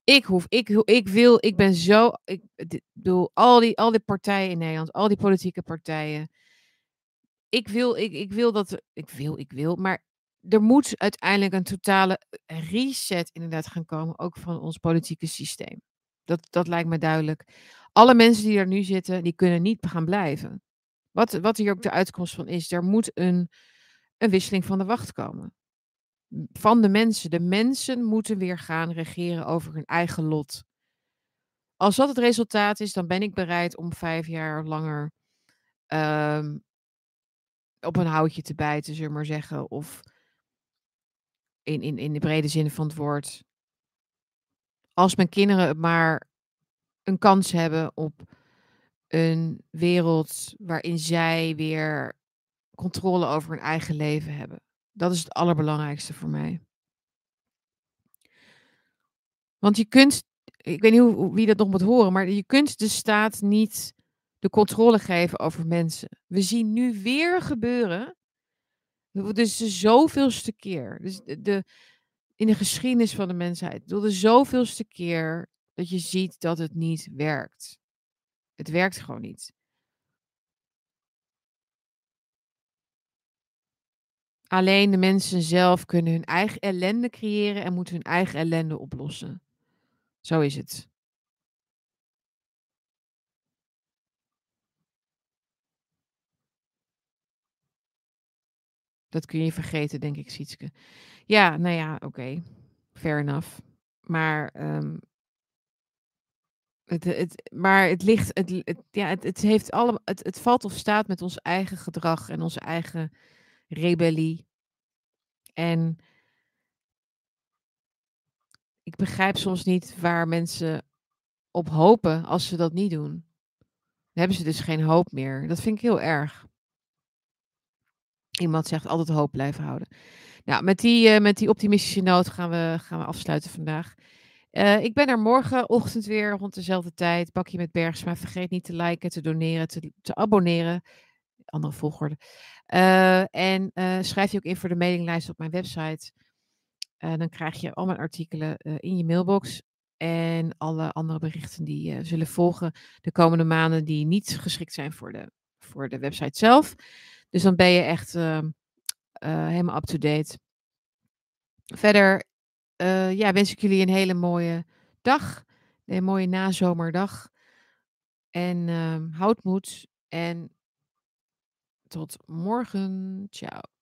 Ik hoef, ik, ik wil, ik ben zo, ik bedoel, al die, al die partijen in Nederland, al die politieke partijen. Ik wil, ik, ik wil dat, ik wil, ik wil, maar er moet uiteindelijk een totale reset inderdaad gaan komen, ook van ons politieke systeem. Dat, dat lijkt me duidelijk. Alle mensen die er nu zitten, die kunnen niet gaan blijven. Wat, wat hier ook de uitkomst van is, er moet een, een wisseling van de wacht komen. Van de mensen. De mensen moeten weer gaan regeren over hun eigen lot. Als dat het resultaat is, dan ben ik bereid om vijf jaar langer um, op een houtje te bijten, zullen we maar zeggen. Of in, in, in de brede zin van het woord. Als mijn kinderen maar een kans hebben op een wereld waarin zij weer controle over hun eigen leven hebben. Dat is het allerbelangrijkste voor mij. Want je kunt, ik weet niet hoe, wie dat nog moet horen, maar je kunt de staat niet de controle geven over mensen. We zien nu weer gebeuren, dus de zoveelste keer, dus de, in de geschiedenis van de mensheid, de zoveelste keer dat je ziet dat het niet werkt. Het werkt gewoon niet. Alleen de mensen zelf kunnen hun eigen ellende creëren en moeten hun eigen ellende oplossen. Zo is het. Dat kun je vergeten, denk ik, Sietske. Ja, nou ja, oké. Fair enough. Maar, um, het, het, maar het ligt, het, ja, het, het, heeft alle, het, het valt of staat met ons eigen gedrag en onze eigen rebellie. En ik begrijp soms niet waar mensen op hopen als ze dat niet doen. Dan hebben ze dus geen hoop meer. Dat vind ik heel erg. Iemand zegt altijd hoop blijven houden. Nou, met die, uh, met die optimistische noot gaan we, gaan we afsluiten vandaag. Uh, ik ben er morgenochtend weer rond dezelfde tijd. Bakje met Bergsma. Vergeet niet te liken, te doneren, te, te abonneren. Andere volgorde. Uh, en schrijf je ook in voor de mailinglijst op mijn website. dan krijg je al mijn artikelen in je mailbox. En alle andere berichten die zullen volgen de komende maanden die niet geschikt zijn voor de, voor de website zelf. Dus dan ben je echt uh, uh, helemaal up-to-date. Verder uh, ja, wens ik jullie een hele mooie dag. Een mooie nazomerdag. En ehm, houd moed. En tot morgen. Ciao.